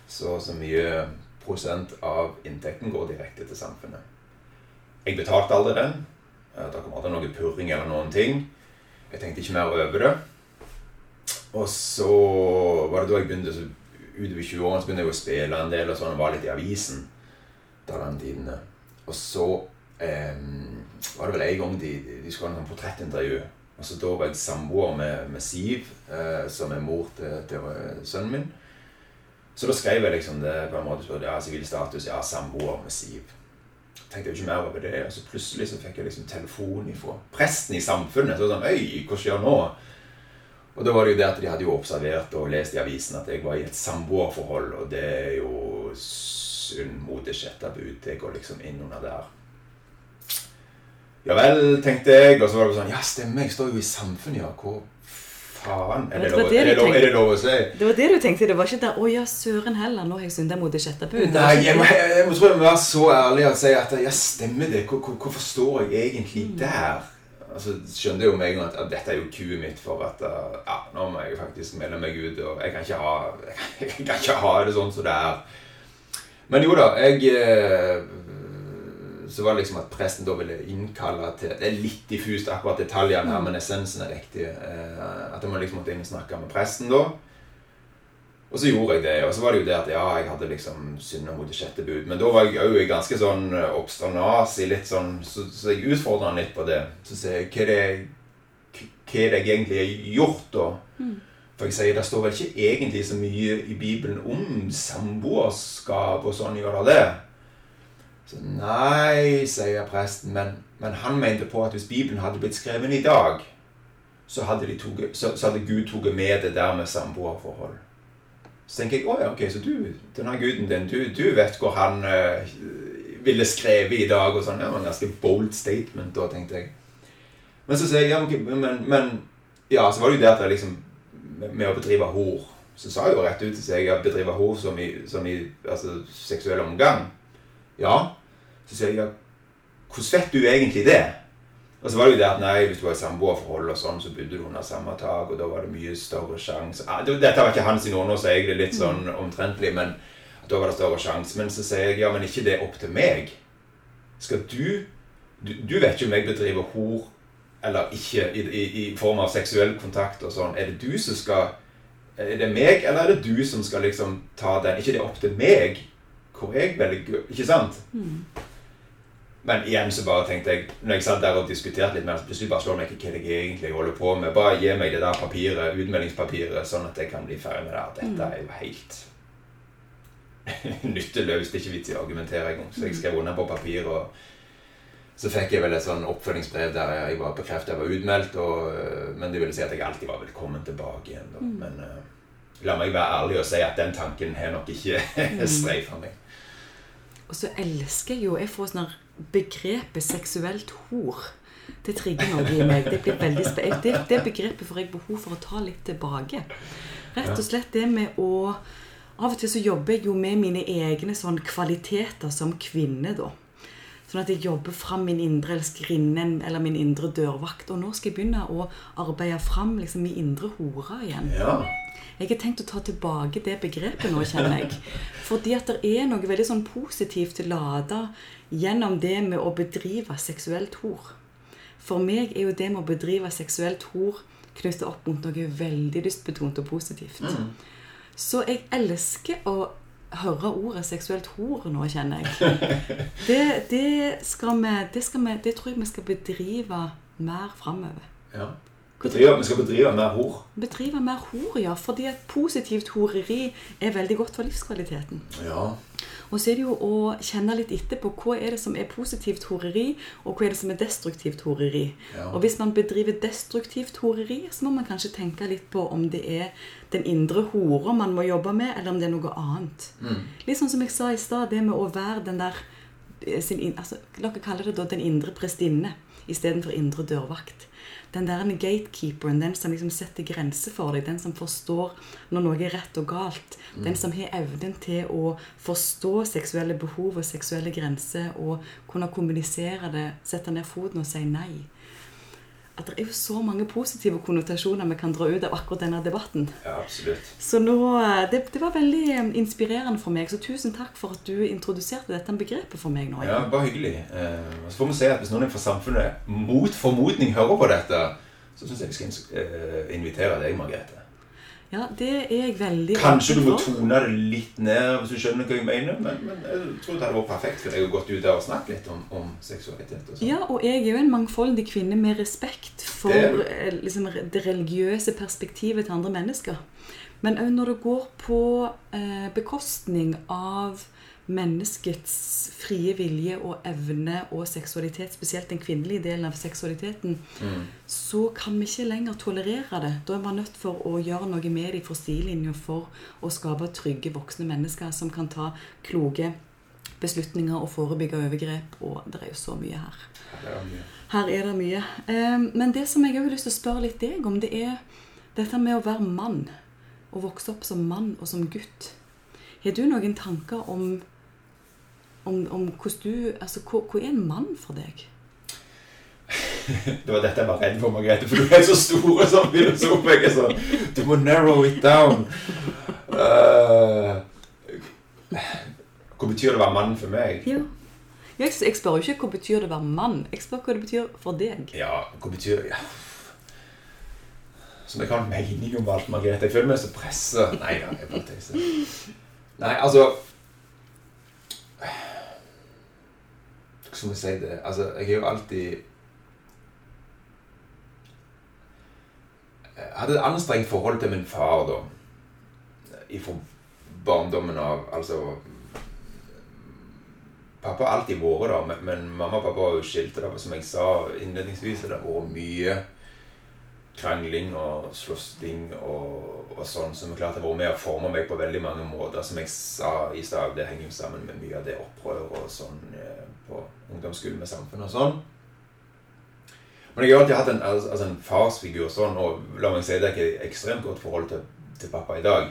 Så så mye prosent av inntekten går direkte til samfunnet. Jeg betalte aldri den. Det kom aldri noe purring eller noen ting. Jeg tenkte ikke mer over det. Og så var det da jeg begynte så utover 20-årene så begynte jeg å spille en del og sånn, og var litt i avisen da den tiden. Og så eh, var det vel en gang de, de skulle ha en sånn portrettintervju. Og så Da var jeg samboer med, med Siv, eh, som er mor til, til, sønnen min. Så da skrev jeg liksom det på en måte. Ja, sivil status, ja, samboer med Siv tenkte jeg ikke mer over det. Og så plutselig så fikk jeg liksom telefon fra presten i samfunnet. Så sånn, Øy, hva skjer nå? Og da var det jo det at de hadde jo observert og lest i avisen at jeg var i et samboerforhold, og det er jo synd mot det sjette bud. Det går liksom inn under der. Ja vel, tenkte jeg, og så var det sånn Ja, stemmer, jeg står jo i samfunnet, ja. Hvor faen? Er det, lov, det er det, lov, er det lov å si? Det var det du tenkte? Det var ikke der 'Å ja, søren heller, nå har jeg synda mot det sjette bud'? Nei, jeg må, jeg, jeg tror jeg må være så ærlig og si at ja, stemmer det? Hvor, hvor, hvorfor står jeg egentlig Mm. der? Altså, skjønte jo med en gang at, at dette er jo kuet mitt for at uh, ja, nå må jeg faktisk melde meg ut, og jeg kan ikke ha, [laughs] jeg kan ikke ha det sånn som det er. Men jo da, jeg eh, Så var det liksom at presten da ville innkalle til Det er litt diffust akkurat detaljene her, men essensen er riktig. eh, At jeg liksom måtte inn og snakke med presten da. Og så gjorde jeg det, og så var det jo det at ja, jeg hadde liksom synda mot det sjette bud. Men da var jeg òg ganske sånn obsternasig, litt sånn, så, så jeg utfordra han litt på det. Så sier jeg hva er det, hva er det jeg egentlig har gjort, da? For jeg sier det står vel ikke egentlig så mye i Bibelen om samboerskap og sånn, gjør det det? Så nei, sier presten, men, men han mente på at hvis Bibelen hadde blitt skrevet i dag, så hadde, de toget, så, så hadde Gud tatt med det der med samboerforhold. Så tenker jeg å ok, så du, denne guden din, du, du vet hvor han eh, ville skrevet i dag og sånn. Det var en ganske bold statement da, tenkte jeg. Men så sier jeg ja, ok, men, men Ja, så var det jo det at jeg liksom med å bedrive hor Så sa jeg jo rett ut til seg at bedrive hor som i, som i altså, seksuell omgang. Ja. Så sier jeg ja, hvordan vet du egentlig det? Og så var det jo det at nei, hvis du var i samboerforhold og sånn, så bodde du under samme tak, og da var det mye større sjanse ah, Dette var ikke hans ord, nå sier jeg det litt sånn omtrentlig, men da var det større sjanse. Men så sier jeg ja, men ikke det er opp til meg. Skal du Du, du vet ikke om jeg bedriver hor eller ikke i, i, i form av seksuell kontakt og sånn. Er det du som skal Er det meg, eller er det du som skal liksom ta den? Ikke det er opp til meg hvor jeg velger Ikke sant? Men igjen så bare tenkte jeg Når jeg satt der og diskuterte litt mer, så plutselig bare slår meg ikke hva jeg egentlig holder på med. Bare gi meg det der papiret, utmeldingspapiret, sånn at jeg kan bli ferdig med det. Dette er jo helt [laughs] nytteløst. Det er ikke vits i å argumentere engang. Så jeg skrev under på papir, og så fikk jeg vel et sånn oppfølgingsbrev der jeg var bekreftet jeg var utmeldt, og, øh, men det ville si at jeg alltid var velkommen tilbake igjen. Da. Men uh, la meg være ærlig og si at den tanken har nok ikke [laughs] streifa meg. Og så elsker jeg jo Jeg får sånn begrepet seksuelt hor. Det trigger noe i meg. Det blir veldig spe det, det begrepet får jeg behov for å ta litt tilbake. Rett og slett det med å Av og til så jobber jeg jo med mine egne sånn kvaliteter som kvinne, da. Sånn at jeg jobber fram min indre elskerinne eller min indre dørvakt. Og nå skal jeg begynne å arbeide fram liksom min indre hore igjen. Ja. Jeg har tenkt å ta tilbake det begrepet nå, kjenner jeg. Fordi at det er noe veldig sånn positivt lada gjennom det med å bedrive seksuelt hor. For meg er jo det med å bedrive seksuelt hor knyttet opp mot noe veldig lystbetont og positivt. Så jeg elsker å høre ordet seksuelt hor nå, kjenner jeg. [laughs] Det, det, skal vi, det, skal vi, det tror jeg vi skal bedrive mer framover. ja. Bedrive, vi skal bedrive mer hor. Bedrive mer hor, ja. Fordi at positivt horeri er veldig godt for livskvaliteten. Ja. Og så er det jo å kjenne litt etter på hva er det som er positivt horeri, og hva er det som er destruktivt horeri. Ja. Og hvis man bedriver destruktivt horeri, så må man kanskje tenke litt på om det er den indre hora man må jobbe med, eller om det er noe annet. Litt sånn som jeg sa i stad, det med å være den der eh, sin, altså, La oss kalle det da den indre prestinne istedenfor indre dørvakt. Den der gatekeeperen, den som liksom setter grenser for deg, den som forstår når noe er rett og galt. Den som har evnen til å forstå seksuelle behov og seksuelle grenser og kunne kommunisere det, sette ned foten og si nei. At det er jo så mange positive konnotasjoner vi kan dra ut av akkurat denne debatten. ja, absolutt. Så nå, eh, det, det var veldig eh, inspirerende for meg. Så tusen takk for at du introduserte dette begrepet for meg nå. Ja, bare hyggelig. Eh, så får vi se at Hvis noen fra samfunnet mot formodning hører på dette, så syns jeg vi skal eh, invitere deg, Margrethe. Ja, det er jeg veldig Kanskje du må tone det litt ned, hvis du skjønner hva jeg mener. Men, men jeg tror det hadde vært perfekt for deg å gått ut der og snakke litt om, om seksualitet. og sånn. Ja, og jeg er jo en mangfoldig kvinne med respekt for Det eh, liksom, det religiøse perspektivet til andre mennesker. Men òg når det går på eh, bekostning av menneskets frie vilje og evne og seksualitet, spesielt den kvinnelige delen av seksualiteten, Mm. så kan vi ikke lenger tolerere det. Da er man nødt for å gjøre noe med det fra stilinja for å skape trygge voksne mennesker som kan ta kloke beslutninger og forebygge overgrep. Og det er jo så mye her. Er. Her er det mye. Eh, Men det som jeg òg har lyst til å spørre litt deg om, det er dette med å være mann. Å vokse opp som mann og som gutt. Har du noen tanker om, om, om hvordan du Altså, hva, hva er en mann for deg? [laughs] Det var dette jeg var redd for, Margrethe, for du er så stor som sånn filosof. Jeg er sånn Du må narrow it down. Uh, hva betyr det å være mann for meg? Ja. Jeg, jeg spør jo ikke hva betyr det å være mann. Jeg spør hva det betyr for deg. Ja, hva betyr ja. Som jeg har en mening om alt, Margrethe. Jeg føler meg så pressa. Nei da, jeg bare tøyser. Nei, altså Hva skal vi si det? Altså, jeg har jo alltid Jeg hadde et anstrengt forhold til min far, da. Fra barndommen av. Altså Pappa har alltid vært der, men, men mamma og pappa var jo skilte. Da, som jeg sa innledningsvis, det har vært mye krangling og slåssing og, og sånn. Som er klart har vært med å forme meg på veldig mange måter. Som jeg sa i stad, det henger jo sammen med mye av det opprøret og sånn eh, på ungdomsskolen med samfunnet og sånn. Men jeg har alltid hatt en, altså, en farsfigur sånn, og la meg si det er ikke et ekstremt godt forhold til, til pappa i dag.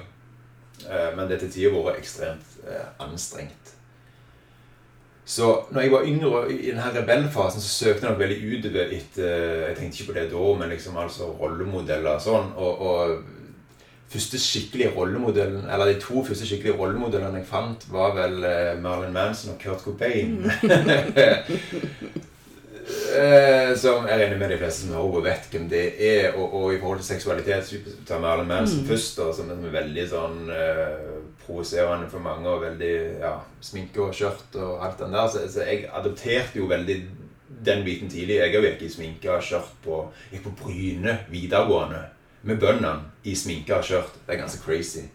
Eh, men det til tider vært ekstremt eh, anstrengt. Så når jeg var yngre i denne rebellfasen, så søkte jeg nok veldig utover etter Jeg tenkte ikke på det da, men liksom altså rollemodeller og sånn. Og, og første skikkelige rollemodellen, eller de to første skikkelige rollemodellene jeg fant, var vel eh, Marilyn Manson og Kurt Cobain. [laughs] Eh, som jeg regner med de fleste som hører på, vet hvem det er. Og, og i forhold til seksualitet, ta tar Marilyn Manson først, da, som er veldig sånn uh, provoserende for mange, og veldig ja, sminke og skjørt og alt den der. Så, så jeg adopterte jo veldig den biten tidlig. Jeg har jo ikke sminke og skjørt på, gikk på Bryne videregående med bøndene i sminke og skjørt. Det er ganske crazy.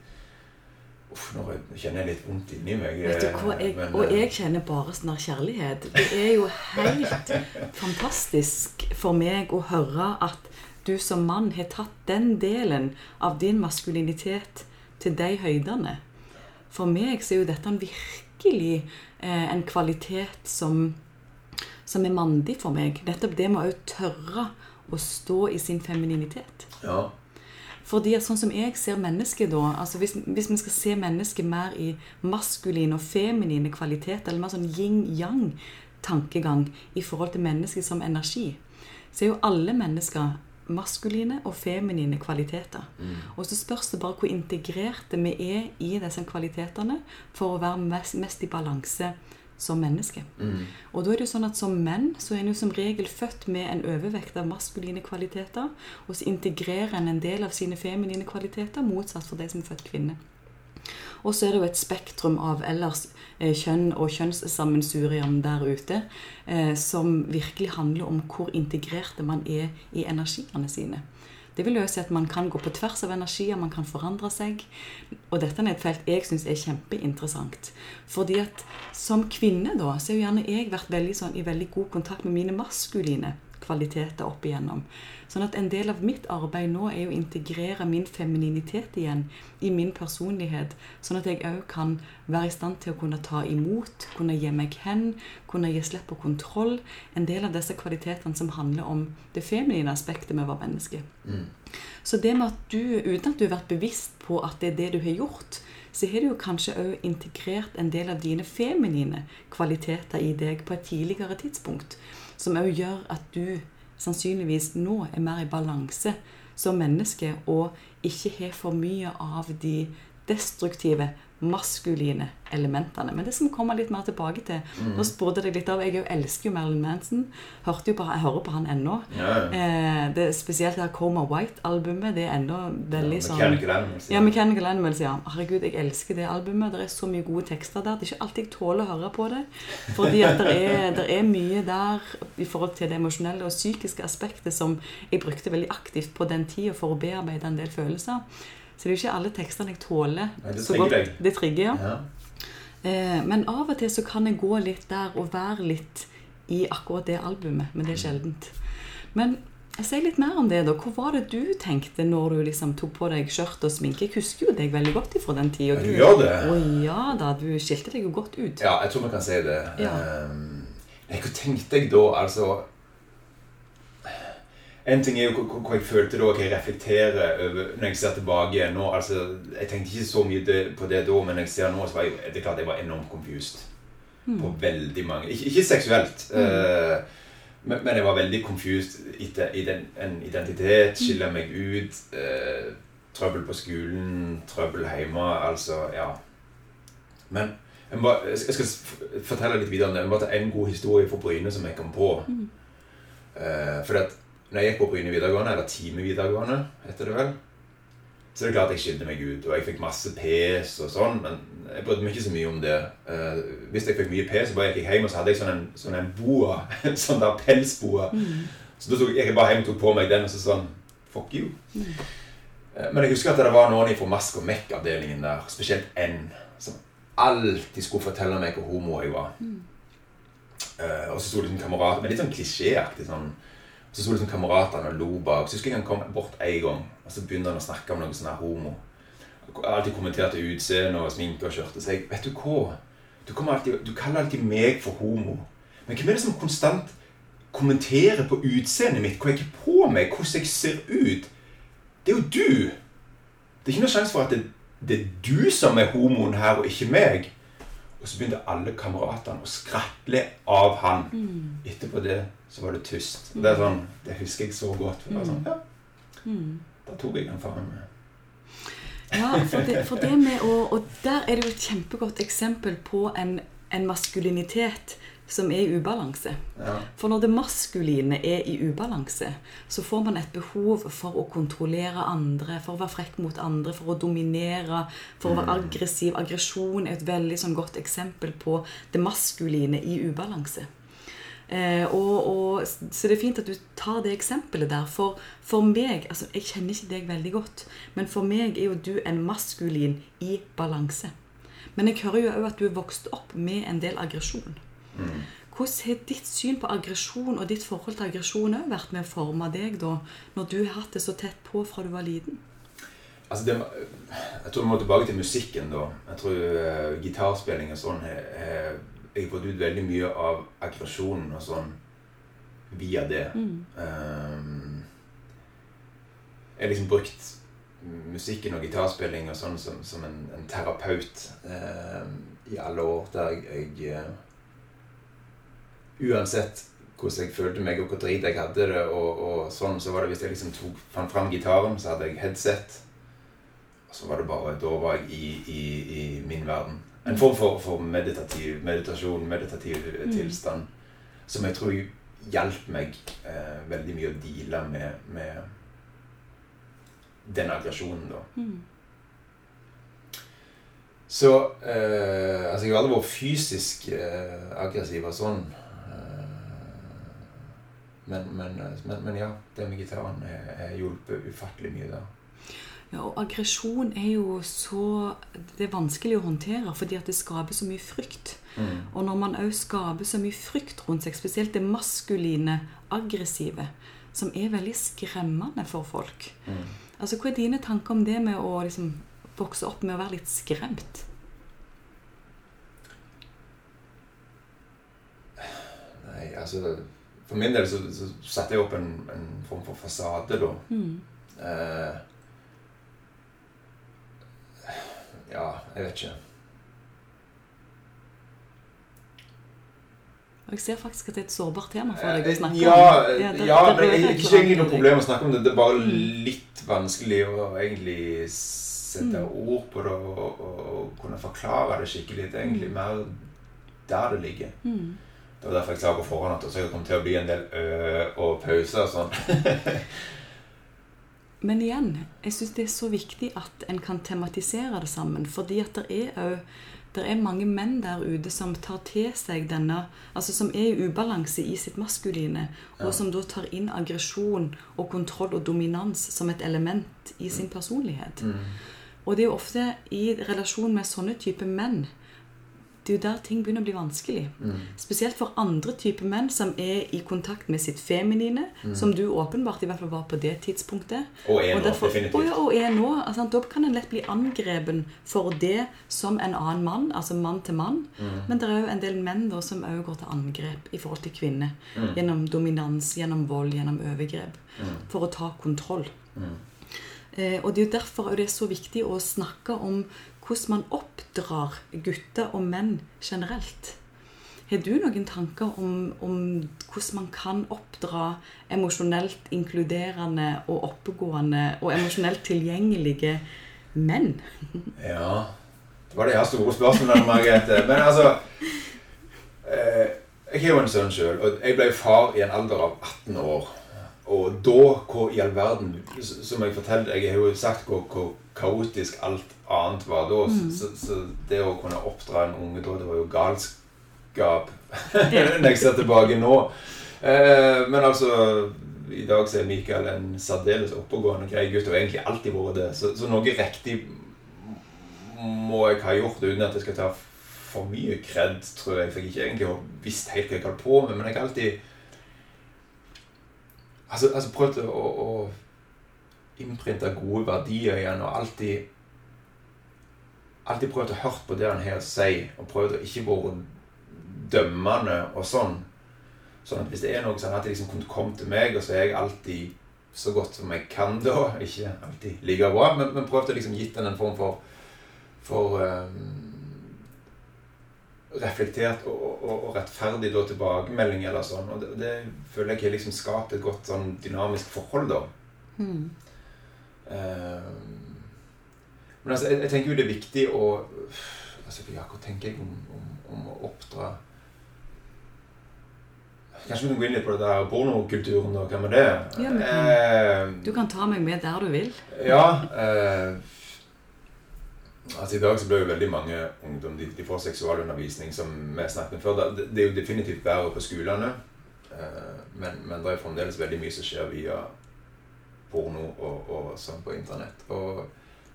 Uff, nå kjenner jeg litt vondt inni meg. Hva, jeg, men, Og eh, jeg kjenner bare sånn kjærlighet. Det er jo helt [laughs] fantastisk for meg å høre at du som mann har tatt den delen av din maskulinitet til de høydene. For meg så er jo dette en virkelig eh, en kvalitet som, som er mandig for meg. Nettopp det med å tørre å stå i sin femininitet. Ja. Fordi at sånn som jeg ser mennesket da altså hvis, hvis vi skal se mennesket mer i maskuline og feminine kvaliteter, eller mer sånn yin-yang-tankegang i forhold til mennesket som energi, så er jo alle mennesker maskuline og feminine kvaliteter. Og så spørs det bare hvor integrerte vi er i disse kvalitetene for å være mest, mest i balanse som menneske. Mm. Og da er det jo sånn at som menn så er en jo som regel født med en overvekt av maskuline kvaliteter, og så integrerer en en del av sine feminine kvaliteter, motsatt for de som er født kvinne. Og så er det jo et spektrum av ellers eh, kjønn og kjønnssammensurium der ute, eh, som virkelig handler om hvor integrerte man er i energiene sine. Det vil jo si at man kan gå på tvers av energier, man kan forandre seg. Og dette er et felt jeg syns er kjempeinteressant. Fordi at som kvinne da, så har jo gjerne jeg vært veldig sånn, i veldig god kontakt med mine maskuline kvaliteter opp igjennom. Sånn at en del av mitt arbeid nå er å integrere min femininitet igjen i min personlighet, sånn at jeg òg kan være i stand til å kunne ta imot, kunne gi meg hen, kunne gi slipp på kontroll. En del av disse kvalitetene som handler om det feminine aspektet med å være menneske. Mm. Så det med at du, uten at du har vært bevisst på at det er det du har gjort, så har du kanskje òg integrert en del av dine feminine kvaliteter i deg på et tidligere tidspunkt. Som òg gjør at du sannsynligvis nå er mer i balanse som menneske og ikke har for mye av de destruktive, maskuline elementene. Men det skal vi komme litt mer tilbake til. Nå spurte deg litt av, Jeg jo elsker jo Marilyn Manson. Hørte jo på, jeg hører på han ennå. Ja, ja. Eh, det, spesielt det her Coma White-albumet. Det er ennå veldig Ja, sånn Mechanical Animals. ja, Mechanical Animals, ja. Herregud, jeg elsker det albumet. Det er så mye gode tekster der. Det er ikke alltid jeg tåler å høre på det. Fordi at det er, det er mye der i forhold til det emosjonelle og psykiske aspektet som jeg brukte veldig aktivt på den tida for å bearbeide en del følelser. Så det er jo ikke alle tekstene jeg tåler Nei, det så godt. deg. Det trigger, ja. Ja. Eh, men av og til så kan jeg gå litt der og være litt i akkurat det albumet, men det er sjeldent. Men Si litt mer om det. da. Hva var det du tenkte når du liksom tok på deg skjørt og sminke? Jeg husker jo deg veldig godt ifra den tida. Du gjør det? Å ja da, du skilte deg jo godt ut. Ja, jeg tror vi kan si det. Ja. Um, nei, hva tenkte jeg da? Altså En ting er jo hva- jeg følte da, hva jeg reflekterer over når jeg ser tilbake nå. altså, Jeg tenkte ikke så mye på det da, men når jeg ser nå, så var jeg, det er klart jeg var enormt confused. På veldig mange Ikke, ikke seksuelt. eh, men, men jeg var veldig confused etter ident, en identitet. Skille meg ut. uh, trøbbel på skolen, trøbbel hjemme. Altså, ja. Men jeg, må, jeg skal fortelle litt videre om det. Jeg må ta en god historie fra Bryne som jeg kom på. Eh, for at når jeg gikk på Bryne videregående, eller Time videregående, heter det vel, så er det klart jeg skilte meg ut. Og jeg fikk masse pes og sånn, men jeg brydde meg ikke så mye om det. Eh, hvis jeg fikk mye pes, så bare gikk jeg hjem, og så hadde jeg sånn en, sånn en boa. [laughs] sånn der pelsboa. Så da tok jeg bare hjem og tok på meg den, og så sånn Fuck you. Eh, Men jeg husker at det var noen fra Mask og Mekk-avdelingen der, spesielt N, som alltid skulle fortelle meg hvor homo jeg var. Eh, og så sto det en kamerat, men litt sånn klisjéaktig sånn. Så sto liksom kameratene og lo bak. Så husker jeg han kom bort en gang, og så begynte han å snakke om noe sånn homo. Alltid kommenterte utseende og sminke og skjørt. Og så jeg, vet du hva? Du, alltid, du kaller alltid meg for homo. Men hvem er det som konstant kommenterer på utseendet mitt, hva jeg har på meg, hvordan jeg ser ut? Det er jo du. Det er ikke noen sjanse for at det, det er du som er homoen her, og ikke meg. Og så begynte alle kameratene å skratle av han. Etterpå det så var det tyst. Det er sånn, det husker jeg så godt. For det var sånn, ja, Da tok jeg den faren med. Ja, for det, for det med å Og der er det jo et kjempegodt eksempel på en, en maskulinitet som er i ubalanse. Ja. For når det maskuline er i ubalanse, så får man et behov for å kontrollere andre, for å være frekk mot andre, for å dominere, for å være aggressiv. Aggresjon er et veldig sånn godt eksempel på det maskuline i ubalanse. Eh, og, og, så det er fint at du tar det eksempelet der. For, for meg altså Jeg kjenner ikke deg veldig godt, men for meg er jo du en maskulin i balanse. Men jeg hører jo òg at du er vokst opp med en del aggresjon. Hvordan har ditt syn på aggresjon og ditt forhold til aggresjon vært med å forme deg, da, når du har hatt det så tett på fra du var liten? Altså det, jeg tror vi må tilbake til musikken, da. Jeg tror uh, gitarspilling og sånn har Jeg har fått ut veldig mye av aggresjonen og sånn via det. Um, jeg har liksom brukt musikken og gitarspilling og sånn som, som en, en terapeut um, i alle år, der jeg, jeg uh, Uansett hvordan jeg følte meg og hvor drit jeg hadde det, og, og sånn, så var det hvis jeg liksom tok, fant fram gitaren, så hadde jeg headset. Og så var det bare Da var jeg i, i, i min verden. En form for, for meditativ meditasjon, meditativ Mm. tilstand, som jeg tror hjalp meg eh, veldig mye å deale med, med den aggresjonen, da. Mm. Så eh, Altså, jeg har aldri vært fysisk eh, aggressiv og sånn. Eh, men, men, men, men ja, det med gitaren har hjulpet ufattelig mye der. Ja, og aggresjon er jo så Det er vanskelig å håndtere fordi at det skaper så mye frykt. Og når man òg skaper så mye frykt rundt seg, spesielt det maskuline, aggressive, som er veldig skremmende for folk Altså, Hva er dine tanker om det med å liksom vokse opp med å være litt skremt? Nei, altså For min del så, så satte jeg opp en, en form for fasade, da. Eh, ja, jeg vet ikke. Og Jeg ser faktisk at det er et sårbart tema for deg å snakke ja, om. ja, det- ja det det, jeg, ikke egentlig noe problem å snakke om det. Det er bare litt vanskelig å egentlig sette ord på det og, og, og kunne forklare det skikkelig. Det er egentlig mer der det ligger. Mm. Det var derfor jeg sa på forhånd at det kom til å bli en del ø og pauser og sånn. [laughs] Men igjen, jeg syns det er så viktig at en kan tematisere det sammen. Fordi at det er òg det er mange menn der ute som tar til seg denne Altså som er i ubalanse i sitt maskuline, og som da tar inn aggresjon og kontroll og dominans som et element i sin personlighet. Og det er jo ofte i relasjon med sånne type menn det er jo der ting begynner å bli vanskelig. Spesielt for andre typer menn som er i kontakt med sitt feminine, som du åpenbart i hvert fall var på det tidspunktet. Og er nå, derfor- definitivt. Og, ja, og er nå. Altså, da kan en lett bli angrepen for det som en annen mann, altså mann til mann. Men det er jo en del menn da som òg går til angrep i forhold til kvinner. Gjennom dominans, gjennom vold, gjennom overgrep. For å ta kontroll. Eh, og det er jo derfor det er så viktig å snakke om hvordan man oppdrar gutter og menn generelt. Har du noen tanker om, om hvordan man kan oppdra emosjonelt inkluderende og oppegående og emosjonelt tilgjengelige menn? [laughs] Ja Det var det jeg store spørsmålet, Margrethe. Men altså eh, Jeg har jo en sønn sjøl, og jeg ble far i en alder av 18 år. Og da, hvor i all verden Som jeg fortalte, jeg har jo sagt hvor, hvor kaotisk alt annet var da. Så, så det å kunne oppdra en unge da, det var jo galskap [laughs] når jeg ser tilbake nå. Eh, men altså I dag så er Mikael en særdeles oppegående, grei gutt, og egentlig alltid vært det. Så, så noe riktig må jeg ha gjort uten at jeg skal ta for mye kred, tror jeg. For jeg ikke egentlig har visst helt hva jeg holdt på med. Men jeg har alltid Altså, altså prøvd å, å innprinte gode verdier igjen, og alltid Alltid prøvd å høre på det han her sier, og prøvd å ikke være dømmende og sånn. Sånn at hvis det er noe, sånn at alltid liksom kunne komme til meg, og så er jeg alltid så godt som jeg kan da. Ikke alltid like bra, men, men prøvd å liksom gitt den en form for, for um, reflektert og, og, og rettferdig da, tilbakemelding eller sånn. Og det, det føler jeg har liksom skapt et godt sånn dynamisk forhold, da. Mm. Uh, men altså, jeg, jeg tenker jo det er viktig å altså, ja, Hva tenker jeg om, om, om å oppdra Kanskje vi kan gå inn litt på det der pornokulturen, da. Hva med det? Ja, men, kan. Eh, Du kan ta meg med der du vil. ja. Eh, altså I dag så blir jo veldig mange ungdom de, de får seksualundervisning, som vi snakket om før. Det, det er jo definitivt bedre på skolene, eh, men, men det er fremdeles veldig mye som skjer via porno og, og sånn på internett. Og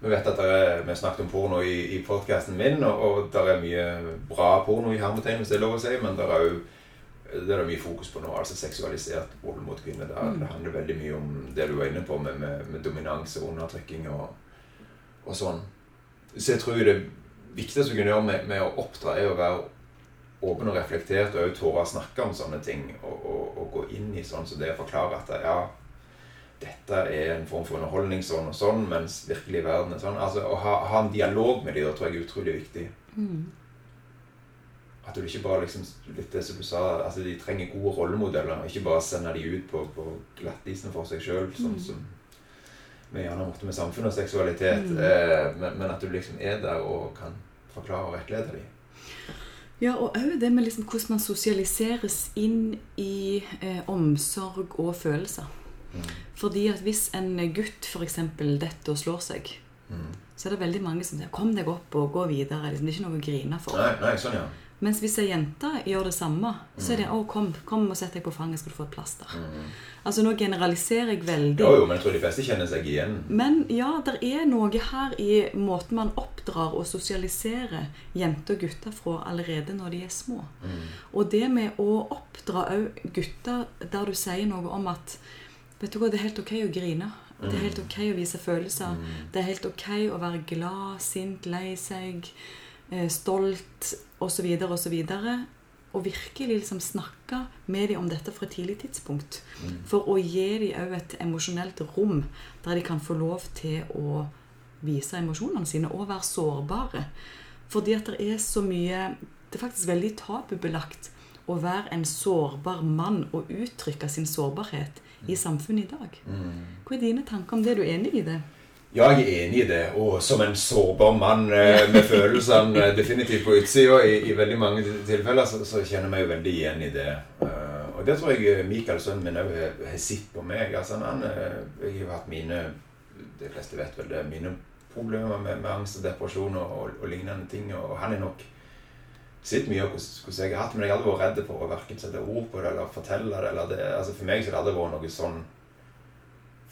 vi vet at det er, vi har snakket om porno i, i podkasten min, og, og det er mye bra porno i hermetegn, hvis det er lov å si, men det er jo det er mye fokus på nå, altså seksualisert vold mot kvinner. Det, det handler veldig mye om det du var inne på med, med, med dominans og undertrykking og, og sånn. Så jeg tror det viktigste du kan gjøre med, med å oppdra, er å være åpen og reflektert og også tåre å snakke om sånne ting. Og, og, og gå inn i sånn som det å forklare at ja, dette er en form for underholdning sånn og sånn, mens virkelig verden er sånn. Altså Å ha, ha en dialog med dem tror jeg er utrolig viktig. At du ikke bare liksom litt det som du sa, altså de trenger gode rollemodeller. og Ikke bare sende de ut på, på glattisen for seg sjøl, sånn som vi gjerne måtte med samfunn og seksualitet. Eh, men, men at du liksom er der og kan forklare og rettlede dem. Ja, og òg det med liksom hvordan man sosialiseres inn i eh, omsorg og følelser. Fordi at hvis en gutt f.eks. detter og slår seg, så er det veldig mange som sier 'kom deg opp og gå videre'. Liksom, det er ikke noe å grine for. Nei, nei, sånn, ja. Mens hvis ei jente gjør det samme, så er det 'å, kom, kom og sett deg på fanget, skal du få et plaster'. Altså nå generaliserer jeg veldig. Jo, jo, men jeg tror de fleste kjenner seg igjen. Men ja, det er noe her i måten man oppdrar og sosialiserer jenter og gutter fra allerede når de er små. Og det med å oppdra òg gutter der du sier noe om at Vet du hva, det er helt ok å grine. Det er helt ok å vise følelser. Det er helt ok å være glad, sint, lei seg, stolt osv. osv. Og virkelig liksom snakke med dem om dette fra et tidlig tidspunkt. For å gi dem òg et emosjonelt rom der de kan få lov til å vise emosjonene sine og være sårbare. Fordi at det er så mye Det er faktisk veldig tabubelagt å være en sårbar mann og uttrykke sin sårbarhet i samfunnet i dag. Hva er dine tanker om det? Er du enig i det? Ja, jeg er enig i det. Og som en sårbar mann eh, med [laughs] følelsene eh, definitivt på utsida i, i veldig mange tilfeller, så, så kjenner jeg meg jo veldig igjen i det. Eh, og det tror jeg Mikael, sønnen min, òg har, sett på meg. Altså, han, jeg har hatt mine De fleste vet vel det. Mine problemer med, med angst og depresjon og, og, og lignende ting. Og han er nok sett mye av hvordan, jeg har hatt men jeg har aldri vært redd for å hverken sette ord på det eller fortelle det. Eller det altså For meg så har det aldri vært noe sånn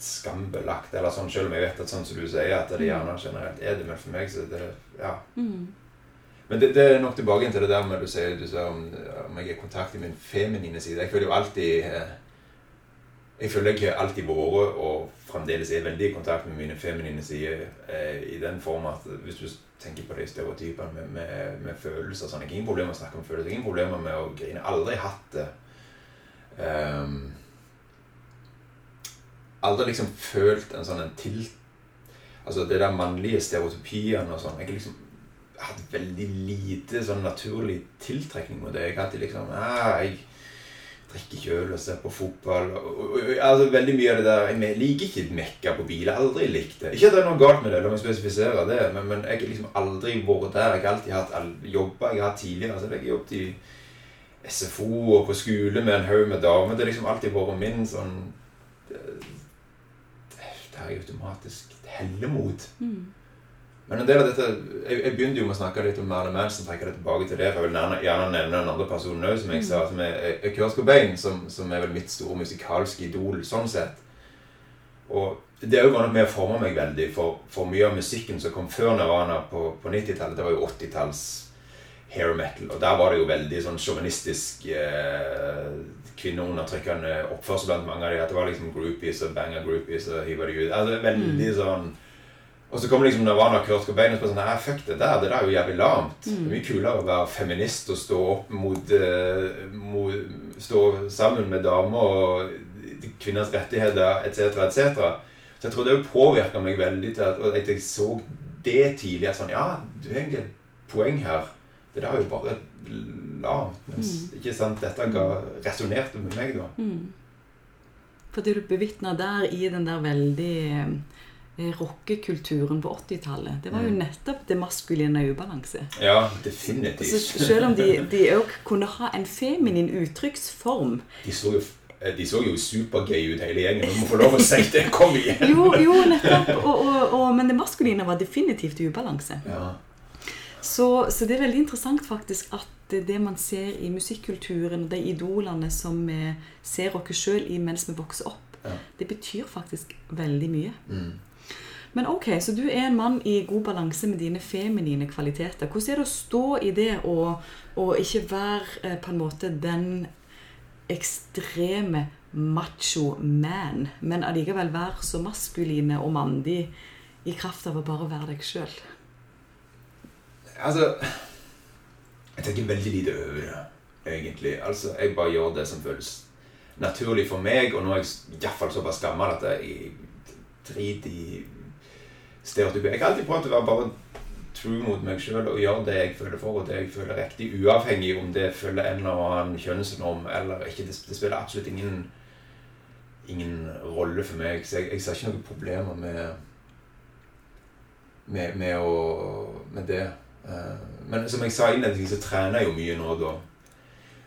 skambelagt, eller sånn, selv om jeg vet at sånn som du sier, at det gjerne generelt er det. Men for meg så er det Ja. Men det, det er nok tilbake til det der med du sier, du sier om, om jeg er i kontakt med min feminine side. Jeg føler jo alltid eh, Jeg føler jeg har alltid vært, og fremdeles er veldig i kontakt med mine feminine sider eh, i den form at hvis du tenker på de stereotypene med, med, med følelser sånn, Jeg har ingen problemer med å snakke om følelser, ingen problemer med å grine. Aldri hatt det. Um, aldri liksom følt en sånn en til... Altså det der mannlige stereotypiene og sånn. Jeg har liksom hatt veldig lite sånn naturlig tiltrekning mot det. Jeg har alltid liksom ah, jeg drikker ikke øl og ser på fotball. Og, og, og, altså Veldig mye av det der Jeg liker ikke mekka på bil. Aldri likt det. Ikke at det er noe galt med det, la meg spesifisere det, men, men jeg har liksom aldri vært der. Jeg har alltid hatt jobber jeg har hatt tidligere. så jeg har jobbet i SFO og på skole med en haug med damer. Det har liksom alltid vært min sånn det har jeg automatisk heller mot. Mm. Men en del av dette Jeg, jeg begynte jo med å snakke litt om Marlon Manson. trekker jeg tilbake til det, for Jeg vil gjerne, gjerne nevne den andre personen òg, som jeg mm. sa, som er, er Kurt Cobain, som, som, er vel mitt store musikalske idol sånn sett. Og det òg var nok med å forme meg veldig, for, for, mye av musikken som kom før Nirvana på, på 90-tallet, det var jo 80-talls hair metal. Og der var det jo veldig sånn sjåvinistisk eh, kvinneundertrykkende oppførsel blant mange av de. At det var liksom groupies og banger groupies og hiver de ut. Altså veldig mm. sånn og så kommer liksom Nirvana og Kurt Cobain og spør sånn Nei, fuck det der. Det der er jo jævlig lamt. Mm. Det er mye kulere å være feminist og stå opp mot, eh, mot Stå sammen med damer og kvinners rettigheter etc., etc. Så jeg tror det påvirka meg veldig til at, at jeg så det tidlig. Sånn Ja, du har egentlig et poeng her. Det der er jo bare lavt, Mens mm. ikke sant, dette resonnerte med meg, da. Mm. For det du bevitna der i den der veldig Eh, rockekulturen på 80-tallet. Det var jo mm. nettopp det maskuline ubalanse. Ja, definitivt. Så selv om de òg kunne ha en feminin uttrykksform De så jo eh, de så jo supergay ut hele gjengen. Du må få lov å si det. Kom igjen! [laughs] jo, jo, nettopp. Og, og, og, men det maskuline var definitivt ubalanse. Ja. Så, så, det er veldig interessant faktisk at det, man ser i musikkulturen, og de idolene som vi ser oss sjøl i mens vi vokser opp, ja. det betyr faktisk veldig mye. Mm. Men ok, så du er en mann i god balanse med dine feminine kvaliteter. Hvordan er det å stå i det og, og ikke være eh, på en måte den ekstreme macho man, men allikevel være så maskuline og mandig i kraft av å bare være deg sjøl? Altså Jeg tenker veldig lite over det, egentlig. Altså, Jeg bare gjør det som føles naturlig for meg, og nå er jeg iallfall såpass gammel at jeg driter i stereotyper. Jeg har alltid prøvd å være bare true mot meg sjøl og gjøre det jeg føler for, og det jeg føler riktig, uavhengig om det følger en eller annen kjønnsnorm eller ikke. Det, spiller absolutt ingen, ingen rolle for meg. Så jeg, jeg ser ikke noen problemer med, med, med, å, med det. Eh, men som jeg sa innledningsvis, så trener jeg jo mye nå da.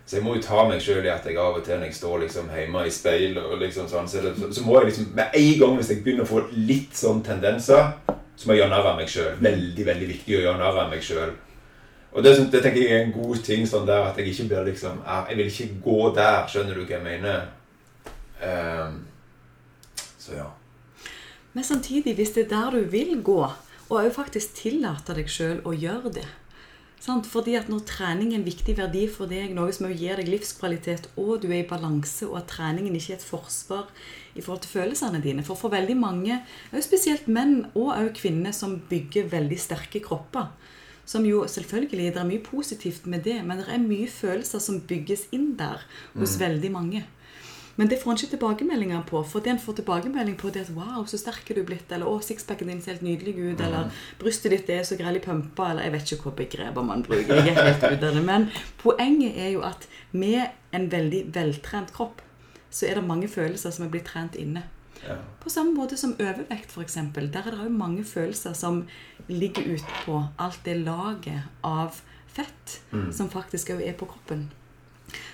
Så jeg må jo ta meg sjøl i at jeg av og til når jeg står liksom hjemme i speilet og liksom sånn, så, så, må jeg liksom med en gang hvis jeg begynner å få litt sånn tendenser, så må jeg gjøre narr av meg sjøl. Veldig, veldig viktig å gjøre narr av meg sjøl. Og det, det, tenker jeg er en god ting sånn der at jeg ikke blir liksom Jeg vil ikke gå der, skjønner du hva jeg mener? Um, så ja. Men samtidig, hvis det er der du vil gå, og òg faktisk tillate deg sjøl å gjøre det Sant? Fordi at når trening er en viktig verdi for deg, noe som gir deg livskvalitet, og du er i balanse, og at treningen ikke er et forsvar i forhold til følelsene dine For for veldig mange, spesielt menn og kvinner, som bygger veldig sterke kropper som jo selvfølgelig, Det er mye positivt med det, men det er mye følelser som bygges inn der hos mm. veldig mange. Men det får han ikke tilbakemeldinger på. For det han får tilbakemelding på, det at 'Wow, så sterk er du blitt', eller 'Å, sixpacken din ser helt nydelig ut', eller mm. 'Brystet ditt er så grell i pumpa', eller Jeg vet ikke hva begreper man bruker. Jeg er helt ut av det. Men poenget er jo at med en veldig veltrent kropp, så er det mange følelser som er blitt trent inne. Ja. På samme måte som overvekt, f.eks. Der er det òg mange følelser som ligger utpå alt det laget av fett mm. som faktisk òg er på kroppen.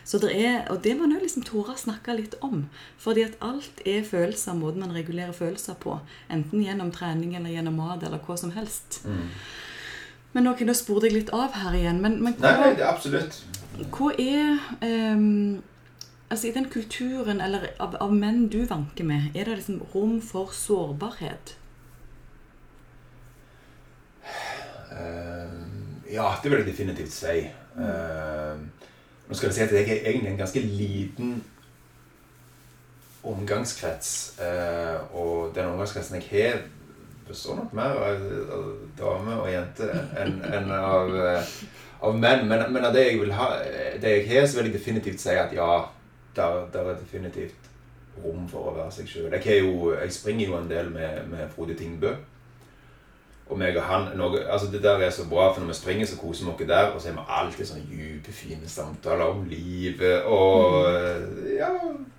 Så det er, Og det må nå liksom Tora snakke litt om. Fordi at alt er følelser, måten man regulerer følelser på. Enten gjennom trening eller gjennom mat eller hva som helst. Mm. Men ok, nå spurte jeg litt av her igjen. Men, men hva, Nei, det er absolutt. Hva er um, Altså I den kulturen eller av, av, menn du vanker med, er det liksom rom for sårbarhet? Uh, Ja, det vil jeg definitivt si. Uh, nå skal jeg si at jeg er egentlig en ganske liten omgangskrets. Uh, og den omgangskretsen jeg har, består nok mer av, av damer og jenter enn en av, av, menn. Men, men, av det jeg vil ha, det jeg har, så vil jeg definitivt si at ja, der er definitivt rom for å være seg sjøl. Jeg, jeg, springer jo en del med, med Frode Tingbø. Og meg og han noe, altså Det der er så bra, for når vi springer, så koser vi oss der. Og så har vi alltid sånne dype, fine samtaler om livet og mm. ja,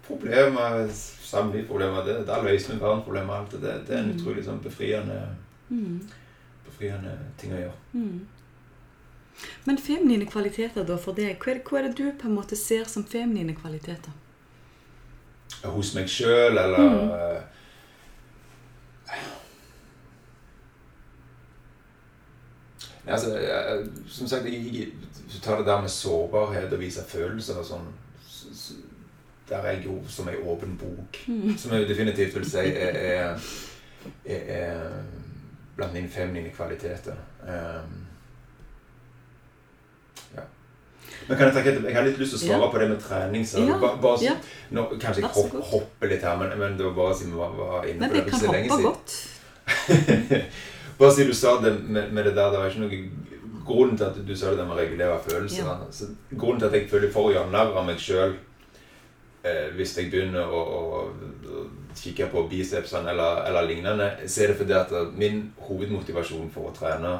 problemer. Samlivsproblemer. Det, der løser vi verdensproblemer. Alt det. Det er en mm. utrolig sånn befriende, mm. befriende ting å gjøre. Mm. Men feminine kvaliteter da for deg, hva er, det, hva er, det, du på en måte ser som feminine kvaliteter? Hos meg sjøl, eller mm. Altså, jeg, som sagt, jeg, hvis du tar det der med sårbarhet og vise følelser og sånn Der er jeg jo som ei åpen bok. Mm. Som jeg definitivt vil si er, er, er, er blant mine feminine kvaliteter. Um, ja. Men kan jeg, tenke, jeg har litt lyst til å svare ja. på det med trening. Så ja. bare, bare, ja. nå, kanskje jeg hopp, hopper litt her, men, men det var bare siden vi var, var inne på det. Men vi kan hoppe godt. [laughs] Bare si du sa det med, med, det der, det var ikke noe Grunnen til at du sa det der med å regulere følelser ja. så Grunnen til at jeg føler for å gjøre narr av meg sjøl eh, hvis jeg begynner å, å, å kikke på bicepsene eller, eller, lignende, så er det fordi at min hovedmotivasjon for å trene,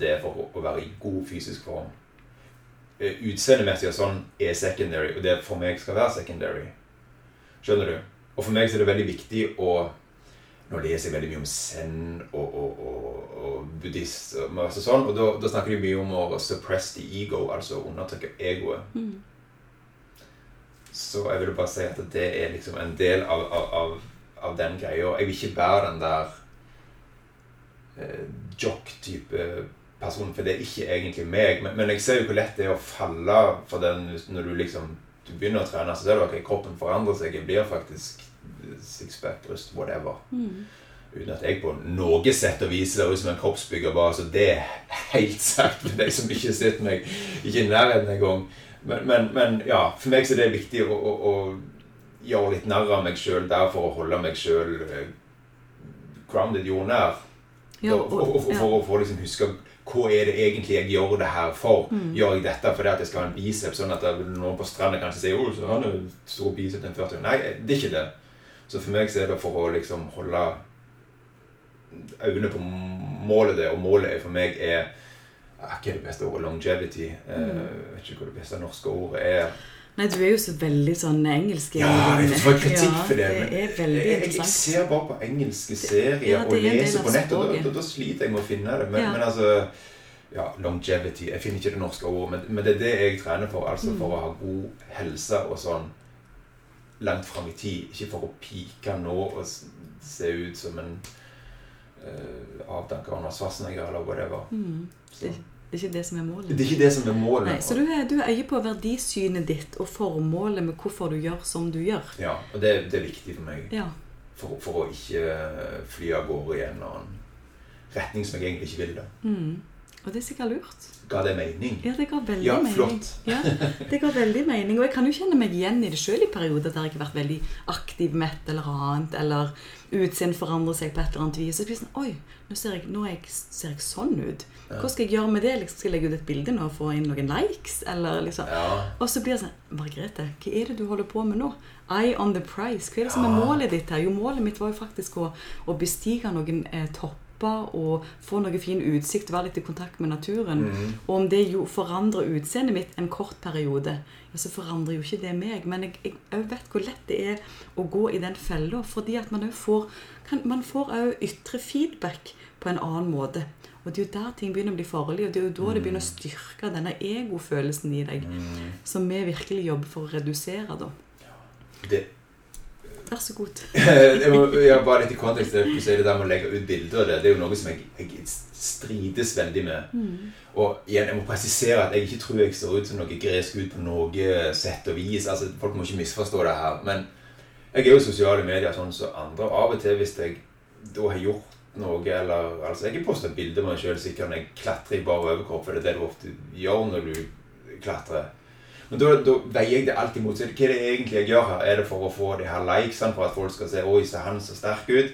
det er for å være i god fysisk form. Eh, utseendemessig og sånn er secondary, og det for meg skal være secondary. Skjønner du? Og for meg så er det veldig viktig å nå leser jeg veldig mye om zen og, og, og, og buddhist og masse sånn, og da, da, snakker de mye om å suppress the ego, altså undertrykke egoet. Mm. Så jeg vil bare si at det er liksom en del av, av, av den greia. Jeg vil ikke være den der eh, jock-type personen, for det er ikke egentlig meg. Men, men, jeg ser jo hvor lett det er å falle for den når du liksom du begynner å trene. Så ser du at okay, kroppen forandrer seg. Jeg blir faktisk sixpack, bryst, whatever. Mm. Uten at jeg på noe sett og vis ser ut som en kroppsbygger. bare, så Det er helt sagt for deg som ikke har sett meg ikke i nærheten engang. Men, men, men ja, for meg så er det viktig å, å, å gjøre litt narr av meg sjøl der for å holde meg sjøl eh, grounded jordnær. Ja, og, for, for, for, å få liksom huske hva er det egentlig jeg gjør det her for? Mm. Gjør jeg dette fordi at jeg skal ha en biceps, sånn at noen på stranda kanskje sier 'Å, så har du stor biceps en 40 Nei, det er ikke det. Så for meg så er det for å liksom holde øynene på målet det, og målet for meg er er det beste ordet? Longevity. Eh, mm. Jeg vet ikke hva det beste norske ordet er. Nei, du er jo så veldig sånn engelsk. Ja, jeg får kritikk for det. Men det er veldig jeg, jeg, jeg ser bare på engelske serier ja, og leser på nett, og da, da, da, sliter jeg med å finne det. Men, ja. men altså ja, longevity Jeg finner ikke det norske ordet, men, men, det er det jeg trener for. Altså for å ha god helse og sånn langt fram i tid. Ikke for å pike nå og se ut som en uh, avdanka Arnold Schwarzenegger eller whatever. Mm. Det, det, er ikke det som er målet? Det er ikke det som er målet. Nei, så du er, du er på verdisynet ditt og formålet med hvorfor du gjør som du gjør. Ja, og det, det er viktig for meg. Ja. For, for, å ikke fly av gårde i en eller annen retning som jeg egentlig ikke vil. det. Mm. Og det er sikkert lurt. Ga det mening? Ja, det ga veldig ja, mening. Ja, det ga veldig mening. Og jeg kan jo kjenne meg igjen i det sjøl i perioder der jeg har vært veldig aktiv med et eller annet, eller utseendet forandrer seg på et eller annet vis. Så blir sånn Oi, nå ser jeg, nå jeg, ser jeg sånn ut. Hva skal jeg gjøre med det? Liksom, skal jeg legge ut et bilde nå og få inn noen likes? Eller liksom. Ja. Og så blir det sånn Margrethe, hva er det du holder på med nå? Eye on the price. Hva er det som er målet ditt her? Jo, målet mitt var jo faktisk å, å bestige noen eh, topp og få noe fin utsikt, være litt i kontakt med naturen. Mm. Og om det jo forandrer utseendet mitt en kort periode, ja, så forandrer jo ikke det meg. Men jeg, jeg vet hvor lett det er å gå i den fella, fordi at man òg får kan, Man får òg ytre feedback på en annen måte. Og det er jo der ting begynner å bli farlig, og det er jo da det begynner å mm. styrke denne egofølelsen i deg, mm. som vi virkelig jobber for å redusere, da. Det Vær så god. [laughs] jeg må, jeg bare litt i kontekst til det der med å legge ut bilder. Det, det er jo noe som jeg, jeg strides veldig med. Mm. Og igjen, jeg må presisere at jeg ikke tror jeg ser ut som noe gresk ut på noe sett og vis. altså Folk må ikke misforstå det her. Men jeg er jo i sosiale medier sånn som andre. Og av og til, hvis jeg da har gjort noe, eller Altså, jeg har postet bilde av meg sjøl sikkert når jeg klatrer i bar overkropp, for det er det du ofte gjør når du klatrer. Men da, da veier jeg det alltid mot seg. Hva er det egentlig jeg gjør her? Er det for å få de her likesene, for at folk skal se Oi, ser han så sterk ut?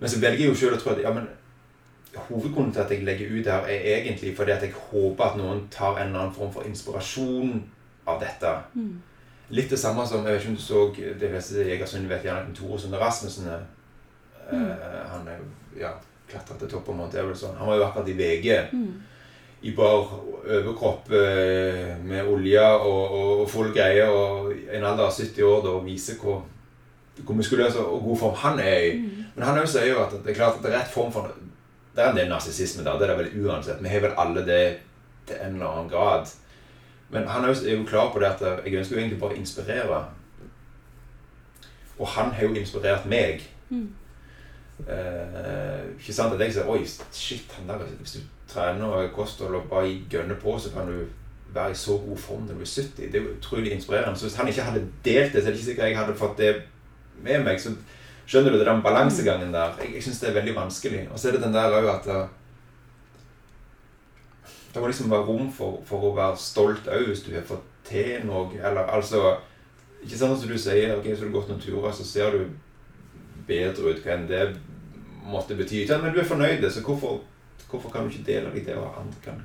Men så velger jeg jo sjøl å tro at ja, men hovedgrunnen til at jeg legger ut her, er egentlig fordi at jeg håper at noen tar en eller annen form for inspirasjon av dette. Mm. Litt det samme som jeg vet ikke om du så de fleste Jegersund Egersund vet gjerne om Tore Sunde Rasmussen Mm. Uh, han er jo ja, klatra til toppen av Mount Everest. Han var jo akkurat i VG Mm. I bar overkropp eh, med olje og, og, full greie og en alder av 70 år da, og viser hvor, hvor muskuløs og god form han er i. Mm. Men han også sier jo at det er klart at det er rett form for Det er en del narsissisme der. Det er det vel uansett. Vi har vel alle det til en eller annen grad. Men han jo- er jo klar på det at jeg ønsker jo egentlig bare å inspirere. Og han har jo inspirert meg. Mm. Eh, ikke sant at jeg sier Oi, shit, han der, hvis du trener og kosthold og bare gønner på, så kan du være i så god form når du er 70. Det er jo utrolig inspirerende. Så hvis han ikke hadde delt det, så er det ikke sikkert jeg hadde fått det med meg. Så skjønner du det, den balansegangen der. Jeg, jeg syns det er veldig vanskelig. Og så er det den der òg at eh, det må liksom være rom for, for å være stolt òg hvis du har fått til noe. Eller altså Ikke sant som du sier, ok, så har du gått noen turer, så ser du bedre ut hva enn det måtte bety. Men du er fornøyd, så hvorfor, hvorfor kan du ikke dele deg det, og andre kan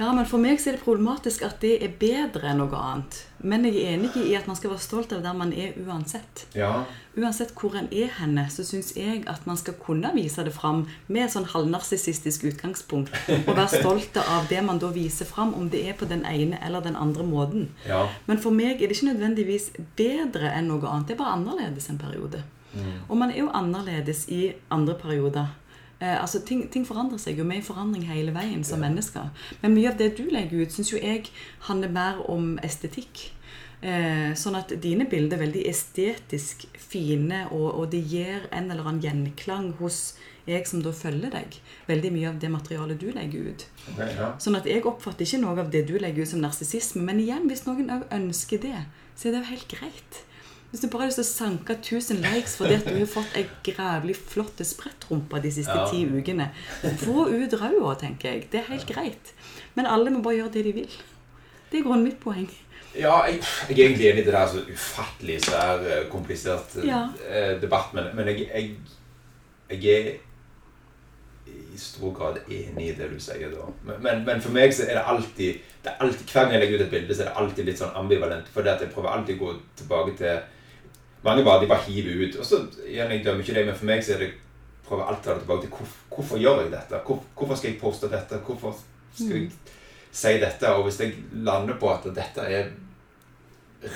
Ja, men for meg så er det problematisk at det er bedre enn noe annet. Men jeg er enig i at man skal være stolt av der man er uansett. Ja. Uansett hvor en er henne, så syns jeg at man skal kunne vise det fram med et sånn halvnarsissistisk utgangspunkt. Og være stolte av det man da viser fram, om det er på den ene eller den andre måten. Ja. Men for meg er det ikke nødvendigvis bedre enn noe annet. Det er bare annerledes en periode. Mm. Og man er jo annerledes i andre perioder. Eh, altså ting, ting forandrer seg jo. Vi er i forandring hele veien som mennesker. Men mye av det du legger ut, syns jo jeg handler mer om estetikk. Eh, sånn at dine bilder er veldig estetisk fine, og, og det gir en eller annen gjenklang hos jeg som da følger deg. Veldig mye av det materialet du legger ut. Okay, ja. Sånn at jeg oppfatter ikke noe av det du legger ut som narsissisme. Men igjen, hvis noen òg ønsker det, så er det jo helt greit. Hvis du bare har lyst til å sanke 1000 likes fordi at du har fått ei grævlig flott sprettrumpe de siste Ja. ti ukene, få ut ræva, tenker jeg. Det er helt greit. Men alle må bare gjøre det de vil. Det er grunnen mitt poeng. Ja, jeg, jeg er egentlig enig i det der så ufattelig svær, eh, komplisert eh, Ja. eh, debatt, men, men jeg, jeg, jeg er i stor grad enig i det du sier da. Men, men, men for meg så er det alltid, det er alltid Hver gang jeg legger ut et bilde, så er det alltid litt sånn ambivalent. For det at jeg prøver alltid å gå tilbake til Mange bare, de bare hiver ut. Og så igjen, jeg dømmer ikke det, men for meg så er det prøver alltid å ta det tilbake til hvorfor, hvorfor gjør jeg dette? Hvor, hvorfor skal jeg poste dette? Hvorfor skal jeg si dette? Og hvis jeg lander på at dette er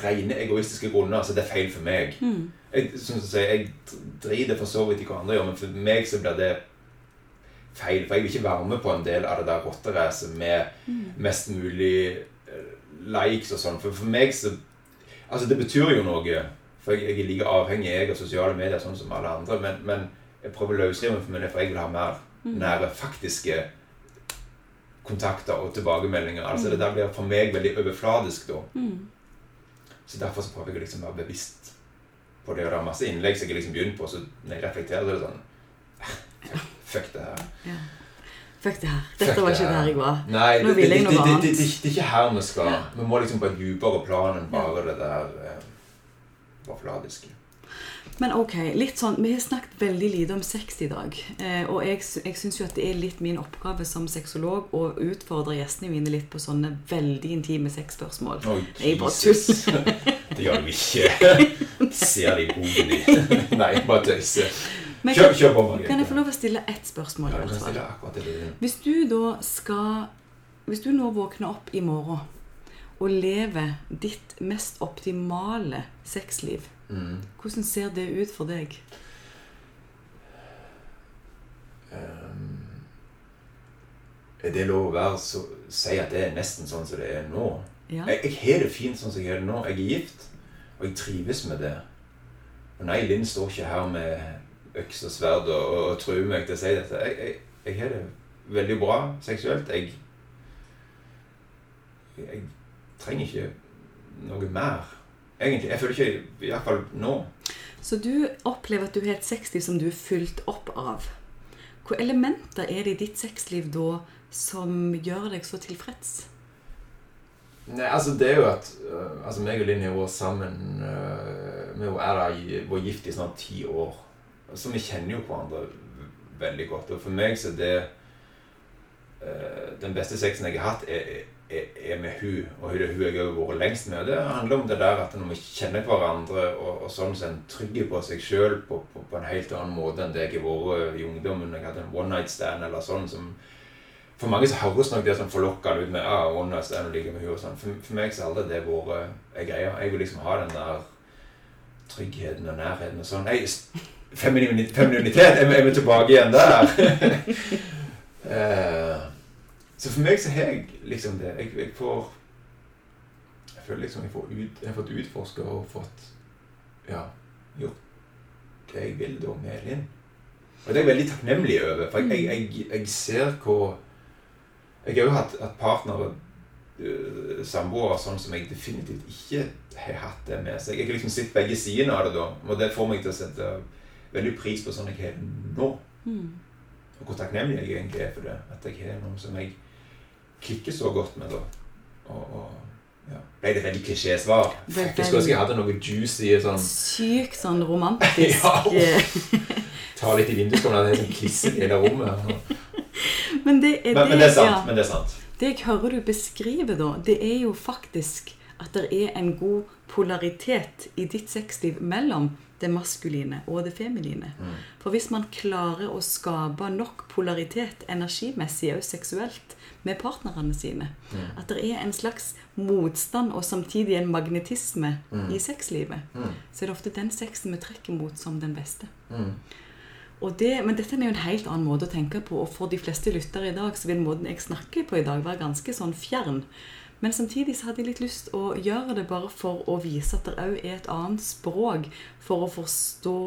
rene egoistiske grunner, så det er feil for meg. Mm. Jeg, som jeg, sier, jeg driter for så vidt i hva andre gjør, men for meg så blir det feil. For jeg vil ikke være med på en del av det der rotteracet med mest mulig eh, likes og sånn. For for meg så Altså, det betyr jo noe. For jeg, jeg er like avhengig jeg av sosiale medier sånn som alle andre. Men, men jeg prøver å løsrive meg for meg, for jeg vil ha mer nære, faktiske kontakter og tilbakemeldinger. Altså Det der blir for meg veldig overfladisk da. Mm. Så derfor så prøver jeg å liksom være bevisst på det. Og det er masse innlegg som jeg liksom begynner på, så når jeg reflekterer, så er det sånn Fuck det her. Ja. Fuck det her. Dette Fuck var det ikke der jeg var. Nei, Nå det, vil jeg noe annet. det, det, det er ikke her vi skal. Vi må liksom på et dypere plan enn bare det der overfladiske. Men ok, litt sånn, Vi har snakket veldig lite om sex i dag. Eh, og jeg, jeg syns det er litt min oppgave som sexolog å utfordre gjestene mine litt på sånne veldig intime sexspørsmål. Oh, Jeg bare. [laughs] Det gjør du ikke. Ser de i dine? din. [laughs] Nei, bare tøyser. Men kan, kjør på, Margrethe. kan jeg få lov å stille ett spørsmål? Ja, jeg kan stille akkurat det Hvis du da skal Hvis du nå våkner opp i morgen og leve ditt mest optimale sexliv, mm. hvordan ser det ut for deg? Um, Er det lov å være så, si at det er nesten sånn som det er nå? Ja? Jeg, jeg har det fint sånn som jeg har det nå. Jeg er gift, og jeg trives med det. Og nei, Linn står ikke her med øks og sverd og, og, og truer meg til å si dette. Jeg, jeg, jeg har det veldig bra seksuelt. Jeg, jeg trenger ikke noe mer. Egentlig. Jeg føler ikke Iallfall nå. Så du opplever at du har et sexliv som du er fylt opp av. Hvilke elementer er det i ditt sexliv da som gjør deg så tilfreds? Nei, altså det er jo at uh, altså meg og Linn har vært sammen uh, Vi vært gift i snart ti år. Så vi kjenner jo hverandre veldig godt. Og for meg så er det uh, Den beste sexen jeg har hatt, er, er, med hun Og hun, hun jeg har vært lengst med. Det handler om det der at når vi kjenner hverandre, og, og sånn så er på seg sjøl på, på, på, en helt annen måte enn det jeg har vært i ungdommen. Jeg hadde en one night stand eller sånn som for mange så høres nok det som forlokkende ut med ah, one night stand og ligge med hun og sånn. For, for, meg så har aldri det vært ei greie. Jeg vil liksom ha den der tryggheten og nærheten og sånn. Femininitet, jeg er vi tilbake igjen der? uh, [laughs] så for meg så har jeg liksom det. Jeg, jeg får Jeg føler liksom jeg, får ut, jeg har fått utforska og fått ja, gjort det jeg vil da med Linn. Og det er jeg veldig takknemlig over. For jeg, jeg, jeg ser hvor jeg har jo hatt, hatt partnere, uh, samboere, sånn som jeg definitivt ikke har hatt det med seg. Jeg har liksom sett begge sidene av det da, og det får meg til å sette veldig pris på sånn jeg har nå. Mm. Og hvor takknemlig jeg egentlig er for det. At jeg har noen som jeg klikker så godt med. da. Og, og ja. Ble det veldig klisjésvar? Skulle ønske jeg hadde noe juicy sånn Sykt sånn romantisk. [laughs] ja, Ta litt i vinduskarmen, det er sånn klissete i hele rommet. men, det er men, men, det er sant. Ja, men det er sant. Det jeg hører du beskriver, da, det er jo faktisk at det er en god polaritet i ditt sexliv mellom det maskuline og det feminine. Mm. For hvis man klarer å skape nok polaritet energimessig og seksuelt med partnerne sine, mm. at det er en slags motstand og samtidig en magnetisme mm. i sexlivet, mm. så er det ofte den sexen vi trekker mot som den beste. Mm. Det, men dette er jo en helt annen måte å tenke på, og for de fleste lyttere i dag så vil måten jeg snakker på i dag, være ganske sånn fjern. Men samtidig så hadde jeg litt lyst å gjøre det bare for å vise at det òg er et annet språk for å forstå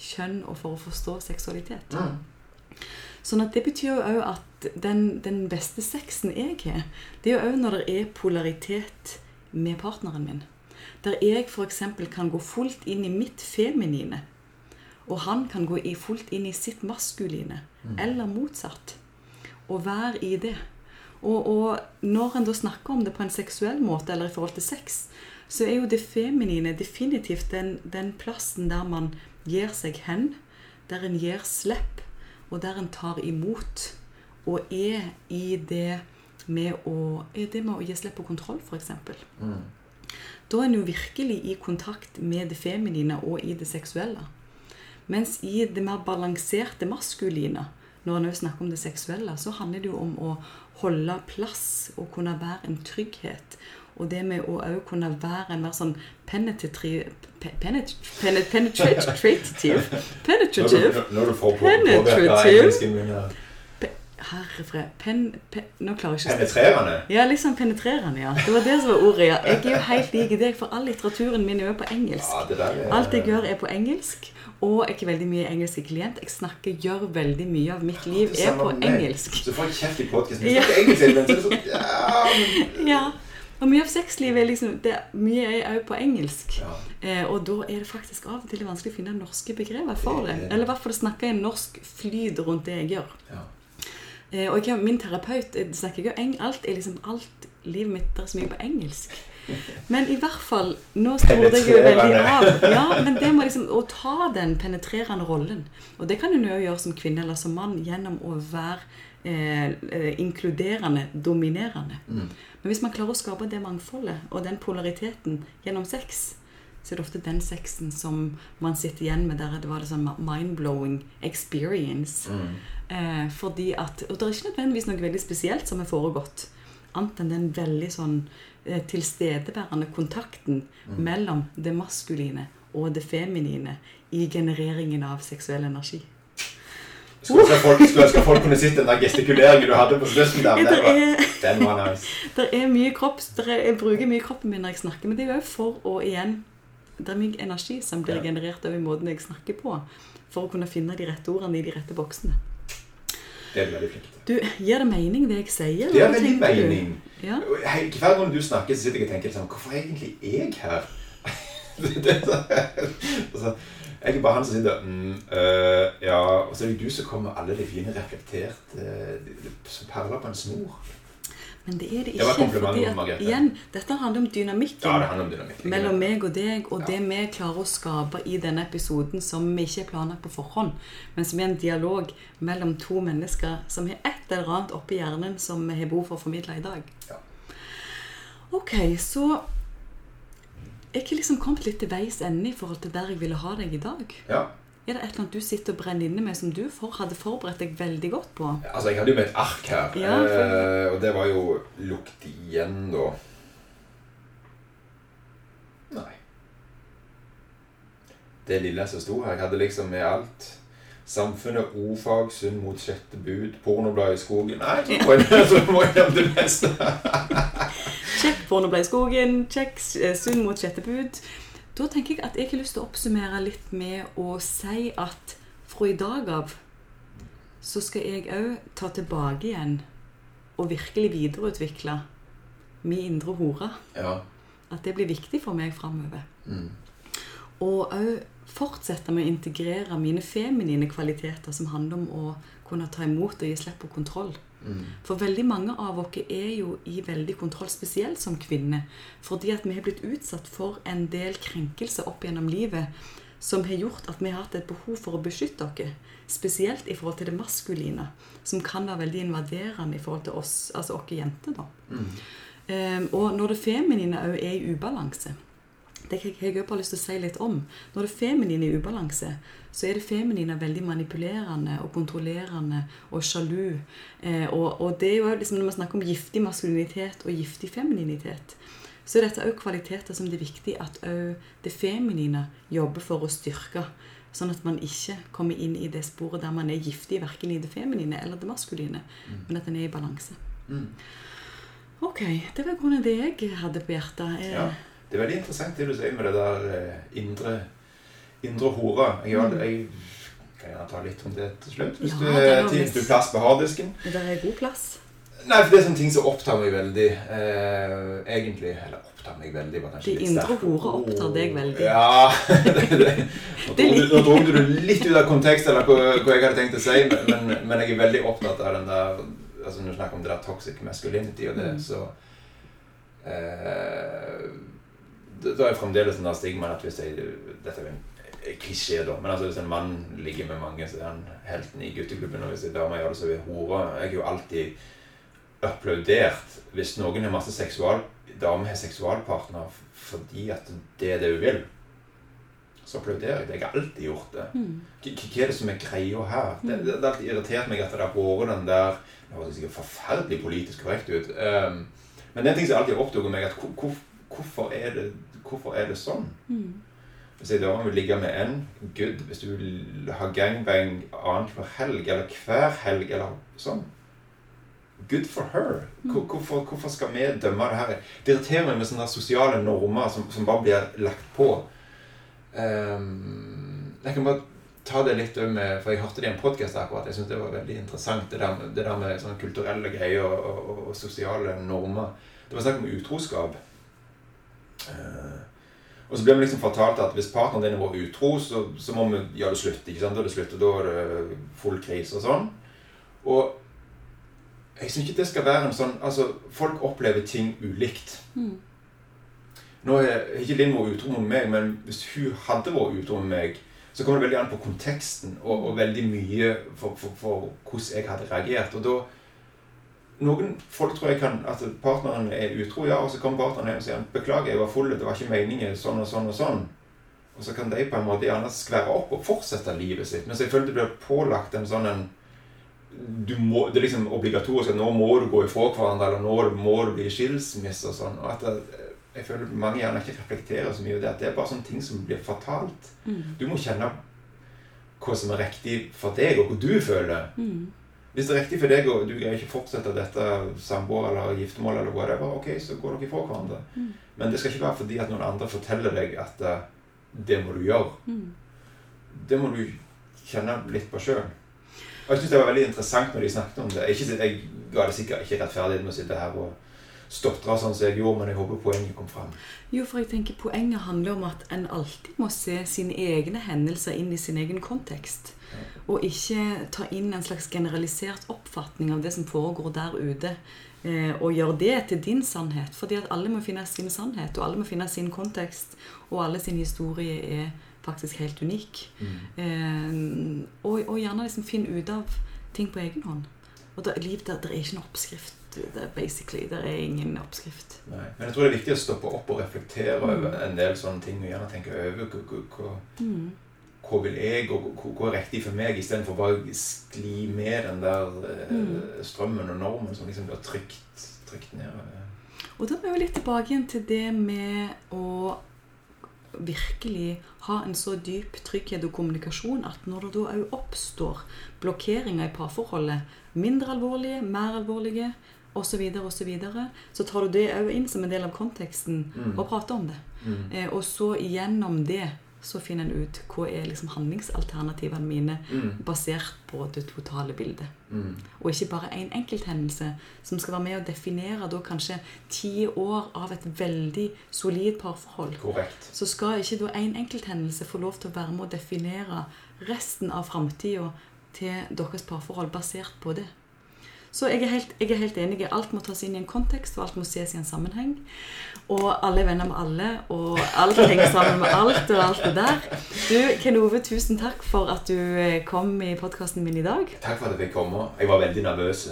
kjønn og for å forstå seksualitet. Mm. Sånn at det betyr jo òg at den, den, beste sexen jeg har, det er jo òg når det er polaritet med partneren min. Der jeg f.eks. kan gå fullt inn i mitt feminine og han kan gå i fullt inn i sitt maskuline, mm. eller motsatt. Og være i det. Og, og, når en da snakker om det på en seksuell måte, eller i forhold til sex, så er jo det feminine definitivt den, den plassen der man gir seg hen, der en gir slipp, og der en tar imot, og er i det med å, er det med å gi slipp på kontroll, f.eks. Mm. Da er en jo virkelig i kontakt med det feminine og i det seksuelle. Mens i det mer balanserte maskuline, når en snakker om det seksuelle, så handler det jo om å holde plass og kunne være en trygghet. Og det med å òg kunne være en mer sånn penetrative Penetrative Penetrative min Herre fred. Pen, pen, nå klarer jeg ikke Penetrerende? Ja, liksom penetrerende, ja. Det var det som var ordet. ja. Jeg er jo helt lik deg, for all litteraturen min er jo på engelsk. Ja, er, Alt jeg gjør, er på engelsk. Og jeg er ikke veldig mye engelsk klient. Jeg snakker, gjør veldig mye av mitt liv er på engelsk. Så får jeg kjeft i podkasten. Ja. sånn, [laughs] ja. ja. Og mye av sexlivet er liksom det, Mye er òg på engelsk. Ja. Eh, og da er det faktisk av og til vanskelig å finne norske begreper for det. Eller i hvert fall snakke en norsk flyd rundt det jeg gjør. Ja. Eh, og jeg, min terapeut snakker jo alt er liksom alt livet mitt er så mye på engelsk. Men i hvert fall Nå stoler jeg jo veldig av. Ja, men det må liksom Å ta den penetrerende rollen. Og det kan en jo gjøre som kvinne eller som mann gjennom å være eh, eh, inkluderende, dominerende. Mm. Men hvis man klarer å skape det mangfoldet og den polariteten gjennom sex, så er det ofte den sexen som man sitter igjen med der det var det sånn mind-blowing experience. Mm. Eh, fordi at, Og det er ikke nødvendigvis noe veldig spesielt som har foregått, annet enn den veldig sånn tilstedeværende kontakten mm. mellom det maskuline og det feminine i genereringen av seksuell energi. Skulle ønske folk, skulle folk kunne sett den der gestikuleringen du hadde på slutten. der. Ja, var, den var nice. [laughs] Det er mye kropp, er, jeg bruker mye kroppen min når jeg snakker, men det er jo for å igjen det er mye energi som blir ja. generert over måten jeg snakker på, for å kunne finne de rette ordene i de rette boksene. Det er veldig fint. Du, Gir det mening, det jeg sier? Det er veldig mening. Ja? Hver gang du snakker, så sitter jeg og tenker sånn Hvorfor er egentlig jeg her? [laughs] det, det, altså, Jeg er bare han som sitter mm, øh, Ja, og så er det du som kommer med alle de fine reflekterte som perler på en snor. Men det er det Det var ikke. fordi at, Margrethe. igjen, dette handler om dynamikken Ja, det handler om dynamikken mellom meg og deg, og Ja. det vi klarer å skape i denne episoden som vi ikke er planlagt på forhånd, men som er en dialog mellom to mennesker som har et eller annet oppi hjernen som vi har behov for å formidle i dag. Ja. Ok, så jeg har liksom kommet litt til veis ende i forhold til der jeg ville ha deg i dag. Ja. Er det et eller annet du sitter og brenner inne med som du for, hadde forberedt deg veldig godt på? Altså, jeg hadde jo med et ark her, Ja, for- eh, og det var jo lukt igjen, da. Nei. Det lille som sto her, jeg hadde liksom med alt. Samfunnet, ordfag, sunn mot sjette bud, pornoblad i skogen Nei, så må jeg, så må [laughs] jeg gjøre det meste. Sjekk pornoblad i skogen, sjekk synd sunn mot sjette bud. Da tenker jeg at jeg har lyst til å oppsummere litt med å si at fra i dag av så skal jeg òg ta tilbake igjen og virkelig videreutvikle min indre hore. Ja. At det blir viktig for meg framover. Mm. Og òg fortsette med å integrere mine feminine kvaliteter, som handler om å kunne ta imot og gi slipp på kontroll. Mm. For veldig mange av oss er jo i veldig kontroll, spesielt som kvinner. Fordi at vi har blitt utsatt for en del krenkelser opp gjennom livet som har gjort at vi har hatt et behov for å beskytte oss. Spesielt i forhold til det maskuline, som kan være veldig invaderende i forhold til oss, altså oss jenter. da. Mm. Um, og når det feminine òg er i ubalanse Det har jeg også bare lyst til å si litt om. Når det feminine er i ubalanse, så er det feminine veldig manipulerende og kontrollerende og sjalu. Eh, og, og det er jo liksom når man snakker om giftig maskulinitet og giftig femininitet, så er dette òg kvaliteter som det er viktig at det feminine jobber for å styrke. Sånn at man ikke kommer inn i det sporet der man er giftig verken i det feminine eller det maskuline, men at en er i balanse. Mm. Ok, det var i grunnen det jeg hadde på hjertet. Eh, Ja. Det er veldig interessant det du sier med det der eh, indre, indre hore. Jeg, har- jeg kan gjerne ta litt om det til slutt, hvis Ja, du har tid visst- plass på harddisken. Det er god plass. Nei, for det er sånne ting som opptar meg veldig. Eh, egentlig. Eller opptar meg veldig, var kanskje De litt indre hore opptar deg veldig. Ja. [laughs] det, det. Nå dro du- Nå dro du litt ut av kontekst, eller hva, hva jeg hadde tenkt å si, men, men, men jeg er veldig opptatt av den der altså Når du snakker om det der toxic masculinity og det, Mm. så eh, Da er fremdeles den der stigmaen at hvis jeg Dette er en klisjé, da, men altså hvis en mann ligger med mange, så er han helten i gutteklubben. Og hvis en dame gjør det, så er hun hore. Jeg har jo alltid applaudert hvis noen har masse seksual dame har seksualpartner fordi at det er det hun vil. Så applauderer jeg det. Jeg har alltid gjort det. Mm. K- Hva er det som er greia her? Det, det, har alltid irritert meg at det har vært den der Det høres sikkert forferdelig politisk korrekt ut. Um, men det er en ting som alltid har opptatt meg, at hvor, hvor, hvorfor, er det, hvorfor er det sånn? Mm. Hvis ei dame vil ligge med en, good. Hvis du vil ha gangbang annenhver helg, eller hver helg, eller sånn Good for her. Hvorfor, hvorfor skal vi dømme det her? Det irriterer meg med sånne sosiale normer som, som bare blir lagt på. Um, jeg kan bare ta det litt med For jeg hørte det i en podkast akkurat. Jeg syntes det var veldig interessant, det der, det der med sånne kulturelle greier og, og, og, og sosiale normer. Det var snakk om utroskap. Eh, og så ble vi liksom fortalt at hvis partneren din var utro, så, så må vi gjøre det slutt. ikke sant? Er det slutt, og da er det full krise og sånn. Og jeg syns ikke det skal være en sånn Altså, folk opplever ting ulikt. Mm. Nå er ikke Linn vært utro med meg, men hvis hun hadde vært utro med meg, så kommer det veldig an på konteksten og, og veldig mye for, for, for hvordan jeg hadde reagert. Og da Noen folk tror jeg kan at partneren er utro, ja, og så kommer partneren hjem og sier 'Beklager, jeg var full, det var ikke meningen', sånn og sånn og sånn. Og så kan de på en måte gjerne skvære opp og fortsette livet sitt. Men selvfølgelig det blir pålagt en sånn en du må, Det er liksom obligatorisk at nå må du gå ifra hverandre, eller nå må du bli skilsmisse og sånn. Og at det, jeg føler mange gjerne ikke reflekterer så mye over det. At det er bare sånne ting som blir fortalt. Mm. Du må kjenne hva som er riktig for deg, og hva du føler. Mm. Hvis det er riktig for deg, og du greier ikke fortsette dette samboer eller giftermål, eller whatever, ok, så går dere fra hverandre. Mm. Men det skal ikke være fordi at noen andre forteller deg at uh, det må du gjøre. Mm. Det må du kjenne litt på sjøl. Og jeg syns det var veldig interessant når de snakket om det. Ikke, jeg ga det sikkert ikke rettferdig med å sitte her og stotra sånn som jeg gjorde, men jeg håper poenget kom fram. Jo, for jeg tenker Poenget handler om at en alltid må se sine egne hendelser inn i sin egen kontekst. Og ikke ta inn en slags generalisert oppfatning av det som foregår der ute. Eh, og gjøre det til din sannhet. Fordi at alle må finne sin sannhet, og alle må finne sin kontekst. Og alle sin historie er faktisk helt unik. Mm. og, og gjerne liksom finne ut av ting på egen hånd. Og da, liv, der, der er ikke noen oppskrift. Det er basically, det er ingen oppskrift. Nei. Men jeg tror det er viktig å stoppe opp og reflektere over en del sånne ting. Og gjerne tenke over hva, hva, hva, Mm. Hva vil jeg, og hva, er riktig for meg, istedenfor bare å skli med den der eh, Mm. strømmen og normen som liksom blir trykt, trykt ned. Og da er vi litt tilbake igjen til det med å virkelig ha en så dyp trygghet og kommunikasjon at når det da òg oppstår blokkeringer i parforholdet, mindre alvorlige, mer alvorlige osv., og så, videre, så tar du det òg inn som en del av konteksten Mm. og prater om det. Mm. Eh, og så gjennom det så finner en ut hva er liksom handlingsalternativene mine Mm. basert på det totale bildet. Mm. Og ikke bare én enkelthendelse som skal være med å definere da kanskje ti år av et veldig solid parforhold. Korrekt. Så skal ikke da én enkelthendelse få lov til å være med å definere resten av framtida til deres parforhold basert på det. Så jeg er, helt, jeg er helt enig. Alt må tas inn i en kontekst, og alt må ses i en sammenheng. Og alle er venner med alle, og alt henger sammen med alt, og alt det der. Du, Ken Ove, tusen takk for at du eh, kom i podkasten min i dag. Takk for at jeg fikk komme. Jeg var veldig nervøs.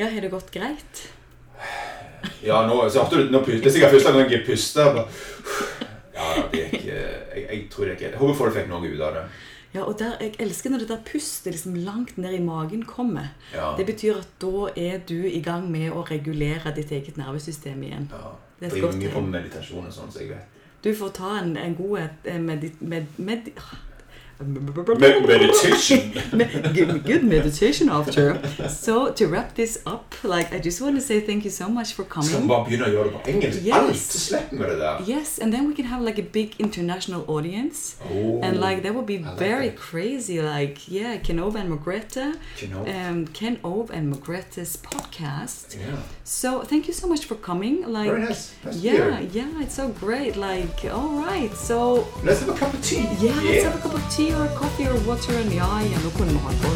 Ja, har det gått greit? Ja, nå så hørte du nå pust- Det er sikkert første gang jeg puster. Ja, det gikk eh, jeg, jeg tror det gikk Jeg håper folk fikk noe ut av det. Ja, og der, Jeg elsker når det der pustet liksom langt ned i magen kommer. Ja. Det betyr at da er du i gang med å regulere ditt eget nervesystem igjen. ja. Det er et Driver mye på meditasjon og sånn, så jeg vet. Du får ta en, en god med, medi... Med, med, Med meditation. [laughs] good, good meditation after. So to wrap this up, like I just want to say thank you so much for coming. bare begynne å gjøre det på engelsk? Yes. Alt, så slipper det der. Yes, and then we can have like a big international audience. Oh, And like that would be like very that. crazy. Like yeah, Ken Ove and Margrethe, you um, Ken Ove and Margrethe's podcast. yeah. So thank you so much for coming. Like Very nice. Nice yeah, yeah, it's so great. Like all right, so Let's have a cup of tea. yeah, let's have a cup of tea or coffee or water and ja, ja, nå kunne vi holdt på.